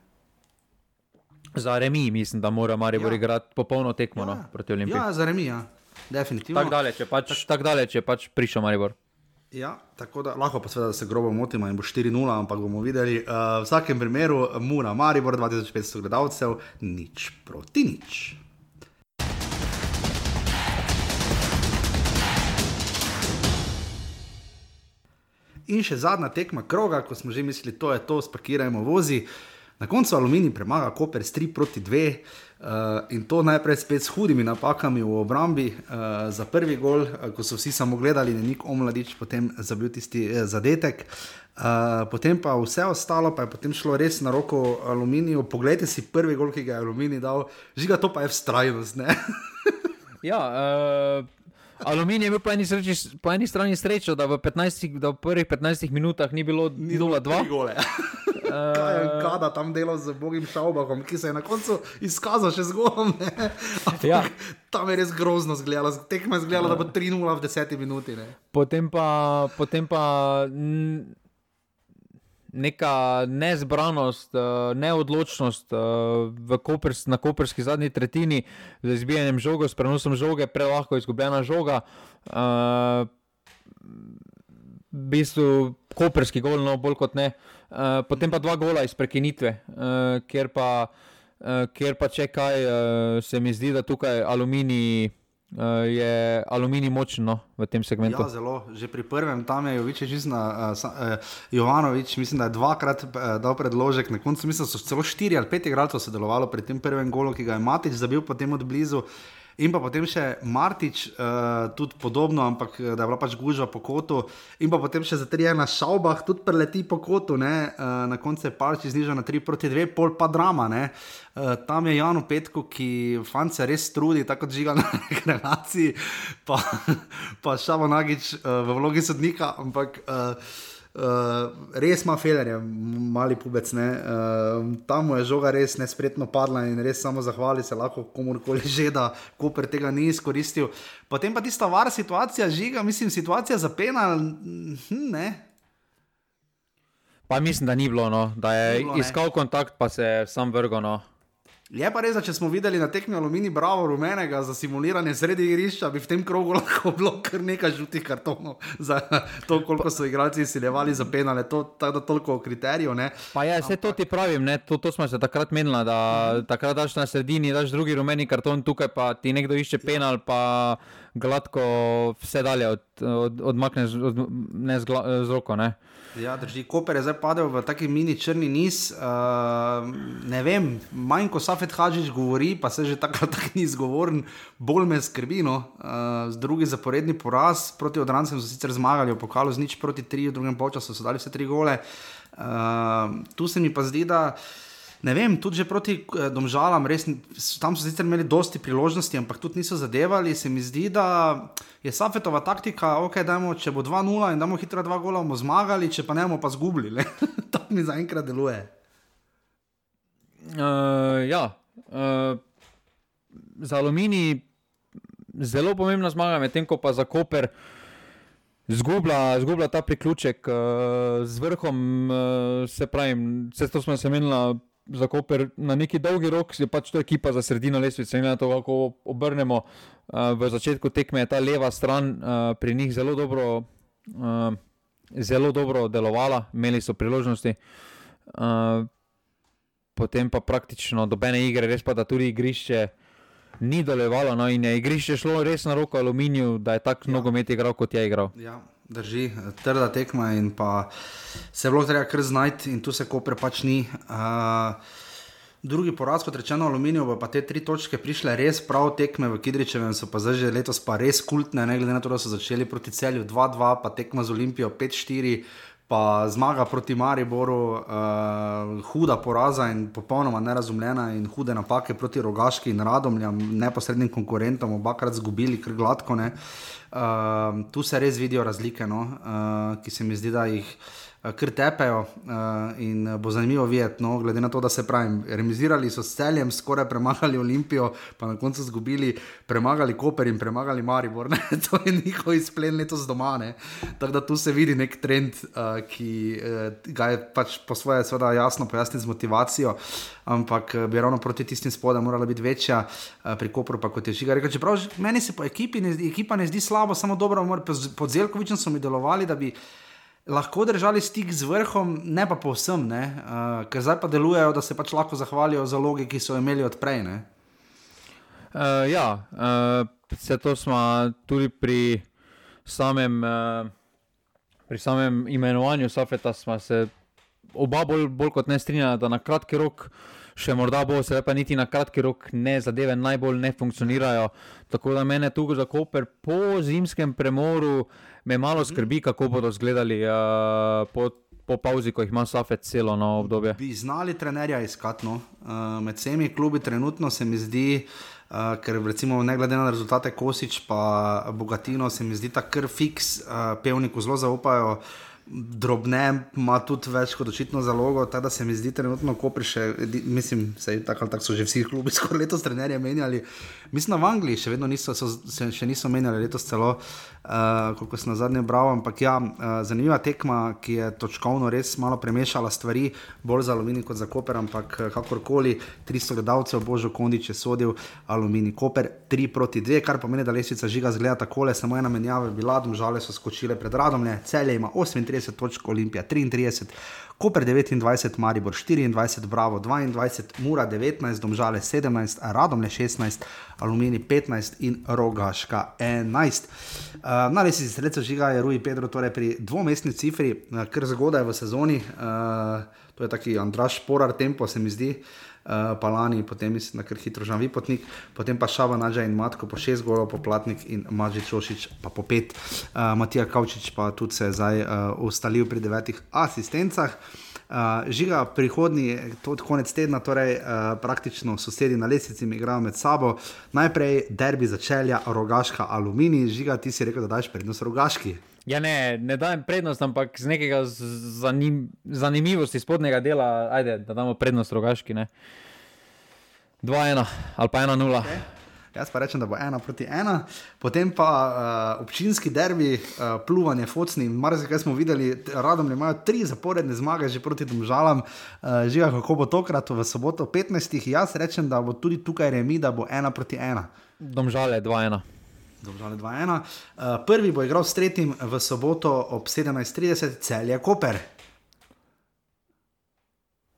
Za remi, mislim, da mora Maribor ja. igrati popolno tekmo no, ja. no, proti Olimpiji. Ja, za remi, ja. definitivno. Tako daleč je pač, tak daleč je pač prišel Maribor. Ja, tako da lahko pa seveda se grobo motimo in bo 4-0, ampak bomo videli. Uh, v vsakem primeru, Muna, Maribor, 2500 gledalcev, nič proti nič. In še zadnja tekma kroga, ko smo že mislili, to je to, spakirajmo vozi. Na koncu Aluminij premaga Koper s 3 proti 2. Uh, in to najprej spet s hudimi napakami v obrambi uh, za prvi gol, uh, ko so vsi samo gledali, da je nek omladič potem zabil tisti uh, zadetek. Uh, potem pa vse ostalo, pa je potem šlo res na roko aluminiju. Poglejte si prvi gol, ki ga je aluminij dal, žiga to pa je vztrajnost. <laughs> ja, uh... Aluminij je bil po eni, sreči, po eni strani srečo, da v, 15, da v prvih 15 minutah ni bilo 0-2. <laughs> Uh, Kada tam delal z Bogim Šaubahom, ki se je na koncu izkazal še zgolj. Ja. Tam je res grozno zgledalo, tekmo je zgledalo, da bo 3-0 v 10 minuti. Ne. Potem pa. Potem pa Neka nezbranost, eh, neodločnost eh, kopers, na koperski zadnji tretjini, z izbijanjem žoga, s prenosom žoge, prelahko izgubljena žoga. Uh, v bistvu koperski gol, no bolj kot ne. Uh, Eh, potem pa dva gola iz prekinitve, uh, ker, pa, uh, ker pa če kaj, uh, se mi zdi, da tukaj aluminij. Uh, je aluminij močno v tem segmentu? Ja, zelo. Že pri prvem tam je Jovič, uh, uh, Jovanovič, mislim, da je dvakrat uh, dal predložek, na koncu mislim, da so celo štiri ali pet igralcev sodelovalo pri tem prvem golu, ki ga je Matič zabil potem od blizu. Uh, In pa potem še Martič, uh, tudi podobno, ampak eh, da je bila pač gužva po kotu. In pa potem še za tri na šaubah, tudi preleti po kotu, uh, na koncu je pač znižal na 3 proti 2, pol pa drama. Uh, tam je Jan Petko, ki fante res trudi, tako žiga na <laughs> relaciji, pa, pa šamo nagič uh, v vlogi sodnika. Ampak, uh, Uh, res ima felerje, mali pubec. Uh, tam je žoga res nespretno padla in res samo zahvali se lahko komorkoli že, da Koper tega ni izkoristil. Potem pa tista vara situacija, žiga, mislim, situacija za penal. Hm, pa mislim, da ni bilo, no. da je bilo, iskal kontakt, pa se je sam vrgel. Je pa res, da če smo videli na tekmi Alumini Bravo rumenega za simuliranje sredi igrišča, bi v tem krogu <laughs> lahko bilo kar nekaj žutih kartonov za to, koliko so igralci izsiljevali za penale, to je toliko kriterijev. Pa ja, vse to ti pravim, to, to smo se takrat menili, da takrat daš na sredini, daš drugi rumeni karton, tukaj pa ti nekdo išče penal, pa gladko vse dalje od, od, odmakneš od, ne z, gla, z roko. Ne? Ja, drži, Koper je zdaj padel v taki mini črni niz. Uh, ne vem, manj ko Safet Hadžič govori, pa se že tako tak ni izgovoren, bolj me skrbi. No. Uh, drugi zaporedni poraz proti odrancem so sicer zmagali, v pokalu z nič proti tri, v drugem času so dali vse tri gole. Uh, tu se mi pa zdi, da. Ne vem, tudi proti domžalam, res, tam so sicer imeli dosti priložnosti, ampak tudi niso zadevali. Se mi zdi, da je Safetova taktika, okay, dajmo, če bo 2-0 in damo hitro dva gola, bomo zmagali, če pa ne bomo pa zgubili. <laughs> to mi zaenkrat deluje. Uh, ja, uh, za aluminij je zelo pomembna zmaga, medtem ko pa za Koper. Zgubila ta priključek uh, z vrhom, uh, se pravi, vse to smo se menili za Koper na neki dolgi rok, je pač to ekipa za sredino lesvice. In to, kako obrnemo uh, v začetku tekme, je ta leva stran uh, pri njih zelo dobro, uh, zelo dobro delovala, imeli so priložnosti. Uh, potem pa praktično dobene igre, res pa da tudi igrišče. Ni dolevalo, no, in je igrišče šlo res na roko aluminiju, da je tako ja. nogomet igral, kot je igral. Ja, drži, trda tekma in pa se je bilo treba kar znati, in tu se kopre pač ni. Uh, drugi poraz, kot rečeno, aluminij, pa te tri točke prišle res prav tekme v Kidričevem, so pa zdaj že letos pa res kultne, ne glede na to, da so začeli proti celju 2-2, pa tekma z Olimpijo 5-4. Pa zmaga proti Mariboru, uh, huda poraza in popolnoma nerazumljena, in hude napake proti Rogaški in Radomljam, neposrednim konkurentom, obakrat zgubili, kar gladko. Uh, tu se res vidijo razlike, no? uh, ki se mi zdi, da jih kar tepejo uh, in bo zanimivo videti, no, glede na to, da se pravi, remisirali so s celjem, skoraj premagali Olimpijo, pa na koncu zgubili, premagali Koper in premagali Maribor. <laughs> Ne? To je njihov izplen letos doma. Tako da tu se vidi nek trend, uh, ki uh, ga je pač po svoje seveda jasno pojasnil z motivacijo, ampak bi ravno proti tistim spodem morala biti večja, uh, pri Koperu pa kot je žiga. Rekel, čeprav meni se po ekipi ne, ekipa ne zdi slabo, samo dobro, pod Zelkovičem so mi delovali, da bi lahko držali stik z vrhom, ne pa povsem, ne? Uh, ker zdaj pa delujejo, da se pač lahko zahvalijo za logi, ki so imeli odprej. Uh, ja, uh, vse to smo tudi pri samem, uh, pri samem imenovanju Safeta, smo se oba bolj, bolj kot ne strinjali, da na kratki rok. Še morda bo, se pa niti na kratki rok ne zadeve najbolj ne funkcionirajo. Tako da mene tu za Koper po zimskem premoru me malo skrbi, kako bodo izgledali uh, po, po pauzi, ko jih ima Safet celo no, obdobje. Bi znali trenerja iskati no? uh, med vsemi klubi, trenutno se mi zdi. Uh, ker, recimo, ne glede na rezultate, Kosič in Bogatino, se mi zdi ta kar fiks, uh, pevniku zelo zaupajo. Uh, drobne, ima tudi več kot očitno zalogo, tako da se mi zdi trenutno, ko priše, mislim, da tako, tako so že vsi klubi <laughs> skoraj letos trenerje menjali. Mislim, v Angliji še vedno niso, so, se, še niso menjali, letos celo, uh, kot sem na zadnje bral. Ampak ja, uh, zanimiva tekma, ki je točkovno res malo premešala stvari, bolj za aluminij kot za koper, ampak uh, kakorkoli, 300 gledalcev, božjo kondič je sodil aluminij, koper 3 proti 2, kar pomeni, da lesvica žiga zgleda takole, samo ena menjava je bila, domžale so skočile pred radom, celje ima 38. 33 točk, Olimpija 33, Koper 29, Maribor 24, Bravo 22, Mura 19, Domžale 17, Radom 16, Alumini 15 in Rogaška 11. Uh, na res si srečo žiga je Rui Pedro, torej pri dvomestni cifri, uh, kar zgodaj v sezoni, uh, to je taki Andraš Porar tempo, se mi zdi. Uh, pa lani, potem mislim, da je hitro že Vipotnik, potem pa Šava Nađa in Matko po šest golov, po Platnik in Maži Čošič pa po pet, uh, Matija Kavčič pa tudi se je zdaj uh, ustalil pri devetih asistencah. Uh, žiga prihodnji, je konec tedna, torej uh, praktično sosedi na lesici igrajo med sabo. Najprej derbi začelja Rogaška Aluminij, žiga ti si rekel, da daš prednost Rogaški. Ja, ne, ne dajem prednost, ampak z nekega zanim, zanimivosti spodnjega dela, ajde, da damo prednost rogaški. 2-1 ali pa 1-0. Okay. Jaz pa rečem, da bo 1 proti 1, potem pa uh, občinski derbi, uh, pluvanje, focni. Marsikaj smo videli, radom imajo tri zaporedne zmage že proti domžalam, uh, žiga kako bo tokrat v soboto 15. Jaz rečem, da bo tudi tukaj remi, da bo 1 proti 1. Domžale 2-1. Domžale 2-1. Uh, prvi bo igral s tretjim v soboto ob 17:30, celje Koper.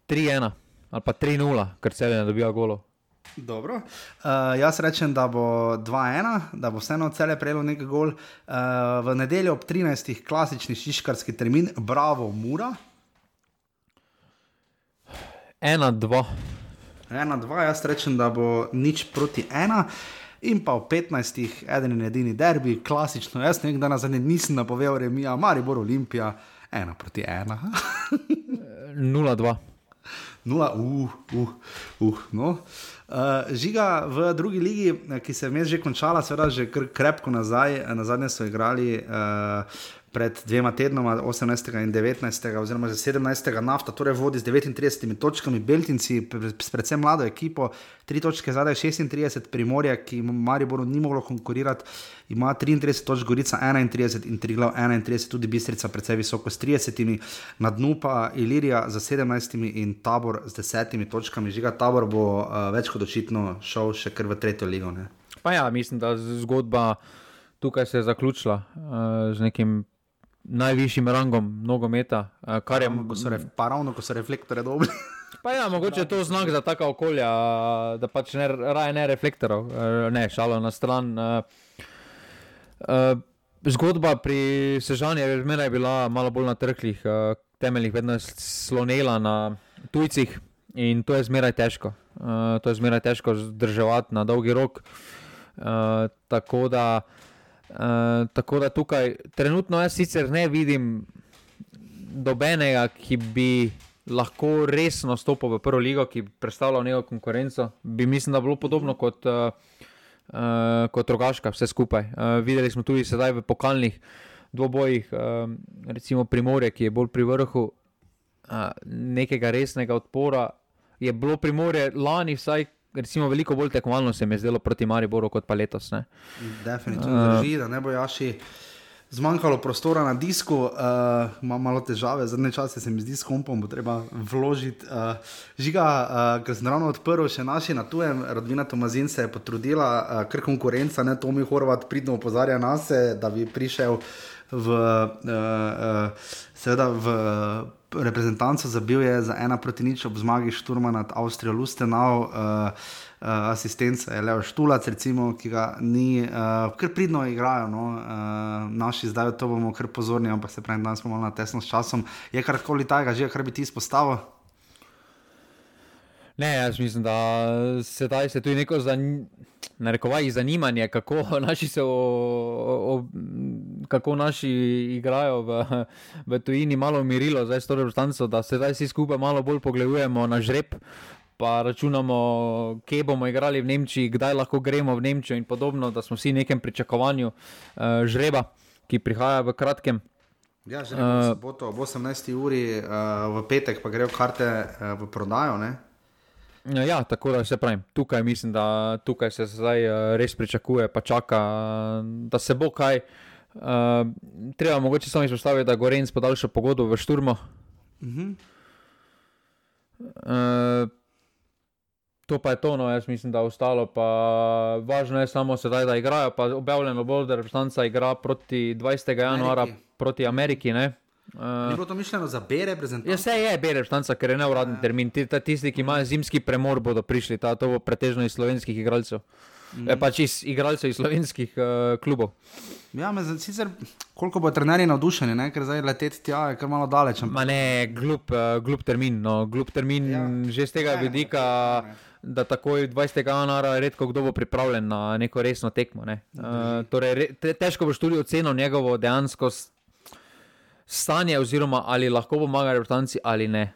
3-1 ali pa 3-0, ker celje ne dobijo golo. Dobro. Uh, jaz rečem, da bo 2-1, da bo vseeno celje prejelo nekaj gol. Uh, v nedeljo ob 13. klasični šiškarski termin, bravo, mura. 1-2. 1-2, jaz rečem, da bo nič proti 1 in pa v 15, eden in edini derbi, klasično. Jaz nekaj dana zadnji nisem napovedal, remija, Maribor Olimpija, ena proti ena. <laughs> 0-2. 0, uh, uh, uh, no. Uh, žiga v drugi ligi, ki se je vmes že končala, seveda že krepko nazaj, na zadnje so igrali. Uh, pred dvema tednoma, 18. in 19. oziroma 17. nafta, torej vodi z 39 točkami, Beltinci, predvsem mlado ekipo, tri točke zadaj, 36, Primorje, ki jim Mariboru ni moglo konkurirati, ima 33 točk, Gorica 31 in Triglav 31, tudi Bistrica predvsej visoko s 30, na dnu pa Ilirija z 17 in Tabor z 10 točkami. Žiga Tabor bo uh, več kot očitno šel še kar v tretjo ligo. Ne? Pa ja, mislim, da zgodba tukaj se je zaključila uh, z nekim najvišjim rangom nogometa. Eh, kar je pa ravno, ko so reflektorje dobri. Pa ja, mogoče je to znak za taka okolja, da pač ne raje ne reflektorov, eh, ne šalo na stran. Eh, zgodba pri Sežani je vedno bila malo bolj na trhlih temeljih, vedno slonela na tujcih. In to je zmeraj težko. To je zmeraj težko zdržati na dolgi rok. Tako, da, uh, tako da tukaj trenutno jaz sicer ne vidim dobenega, ki bi lahko resno stopil v prvo ligo, ki bi predstavljal neko konkurenco. Bi mislim, da bi bilo podobno kot, uh, uh, kot rogaška, vse skupaj. Uh, videli smo tudi sedaj v pokalnih dvobojih, uh, recimo Primorje, ki je bolj pri vrhu uh, nekega resnega odpora je bilo primorje lani vsaj. Recimo, veliko bolj tekmovalno se mi je zdelo proti Mariboru kot pa letos. Ne. Definitivno uh, drži, da ne bo jaši zmanjkalo prostora na disku, uh, ima malo težave, zadnje čase se mi zdi s kompom, bo treba vložiti. Uh, žiga, uh, ker sem ravno odprl še naši na tujem, rodbina Tomazin se je potrudila, uh, ker konkurenca, ne Tomi Horvat, pridno opozarja nas, da bi prišel v, uh, uh, seveda v reprezentanco zabil je za ena proti nič ob zmagi Šturma nad Avstrijo Lustenau. Uh, Uh, asistenca je Leo Štulac, recimo, ki ga ni, uh, kar pridno igrajo. No? Uh, naši zdaj to bomo kar pozorni, ampak se pravi, danes smo malo na tesno s časom. Je karkoli tajega, že kar bi ti izpostavil? Ne, jaz mislim, da sedaj se tudi neko narekovaj zanimanje, kako <laughs> naši, se o, o, kako naši igrajo v, v tujini, malo umirilo, zdaj s to reprezentanco, da se zdaj vsi skupaj malo bolj pogledujemo na žreb. Pa računamo, kje bomo igrali v Nemčiji, kdaj lahko gremo v Nemčijo, in podobno, da smo vsi v nekem pričakovanju uh, žreba, ki prihaja v kratkem. Ja, že uh, bo to ob 18. uri, uh, v petek pa grejo karte uh, v prodajo. Ne? Ja, ja, tako da se pravi, tukaj mislim, da tukaj se zdaj uh, res pričakuje, pa čaka, da se bo kaj. Uh, treba mogoče samo izpostaviti, da Gorenc podaljša pogodbo v Šturmu. Uh -huh. uh, to pa je to, no, jaz mislim, da je ostalo. Pa važno je samo sedaj, da igrajo. Objavljeno bo, da reprezentanca igra proti 20. januara proti Ameriki. Ne? Uh, ni bilo to mišljeno za bere, reprezentantov? Ja, se je, bere, reprezentanca, ker je neuradni ja. termin. Ti, tisti, ki imajo zimski premor, bodo prišli, ta, to bo pretežno iz slovenskih igralcev. Mm. E, pač iz igralcev iz slovenskih uh, klubov. Ja, me zanima, koliko bo trenerji navdušeni, ne? ker zdaj leteti tja je kar malo daleč. Ma ne, glup, uh, glup termin. No. Glup termin ja. že z tega ne, vidika. Ne, ne. Da takoj 20. januara redko kdo bo pripravljen na neko resno tekmo. Ne. Uh, torej, re, te, težko boš tudi ocenil njegovo dejansko stanje, oziroma ali lahko pomaga reprezentanci ali ne.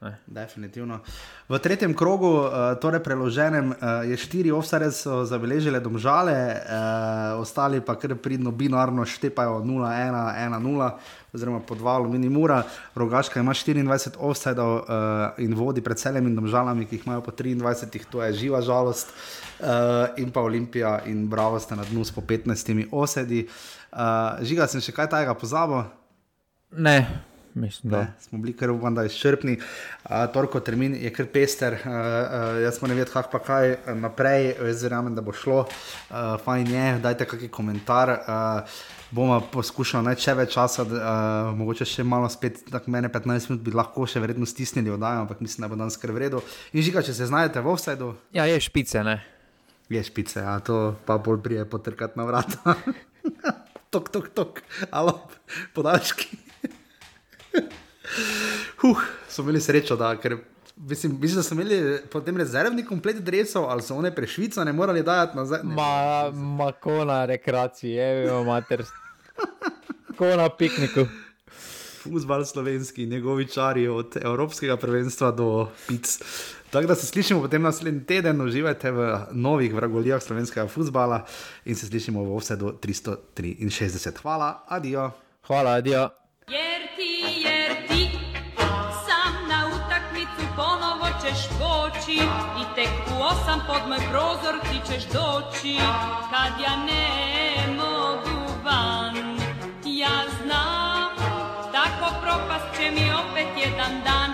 ne. Definitivno. V tretjem krogu, uh, torej preloženem, uh, je štiri ovsare zabeležile domžale, uh, ostali pa kar pridno binarno štepajo 0-1-1-0. Oziroma, po dva aluminijura, rogaška ima 24 offsajdov uh, in vodi pred celimi državami, ki jih imajo po 23, to je živa žalost. Uh, in pa Olimpija in Bravo sta na dnu s po 15 osedi. Uh, žiga sem še kaj tajega pozabil. Ne, mislim, da ne, smo bili kar upam, da izčrpni. Uh, Torko termin je kar pester, uh, uh, jaz smo ne vedeli, kako pa kaj naprej, jaz verjamem, da bo šlo. Uh, fajn je, dajte kakšen komentar. Uh, bomo poskušali najče več časa, uh, mogoče še malo spet, tako mene 15 minut bi lahko še verjetno stisnili oddajo, ampak mislim, da bo danes kar vredno. In žiga, če se znajdete v offsetu. Ja, je špice, ne. Je špice, a to pa bolj prije potrkati na vrata. <laughs> tok, tok, tok, alo, podaljški. <laughs> Huh, so imeli srečo, da ker. Mislim, mislim, da so imeli potem rezervni komplet drevesov, ali so one prešvico ne morali dajati nazaj. Ne, ma, ma, ko na rekreaciji, bilo mater. <laughs> Ko na pikniku. Fuzbal slovenski, njegovi čari od Evropskega prvenstva do pic. Tako da se slišimo potem naslednji teden, uživajte v novih vragolijah slovenskega fuzbala in se slišimo v vse do 363. Hvala, adijo. Hvala, adijo. I tek u osam pod moj prozor ti ćeš doći. Kad ja ne mogu van Ja znam Tako propast će mi opet jedan dan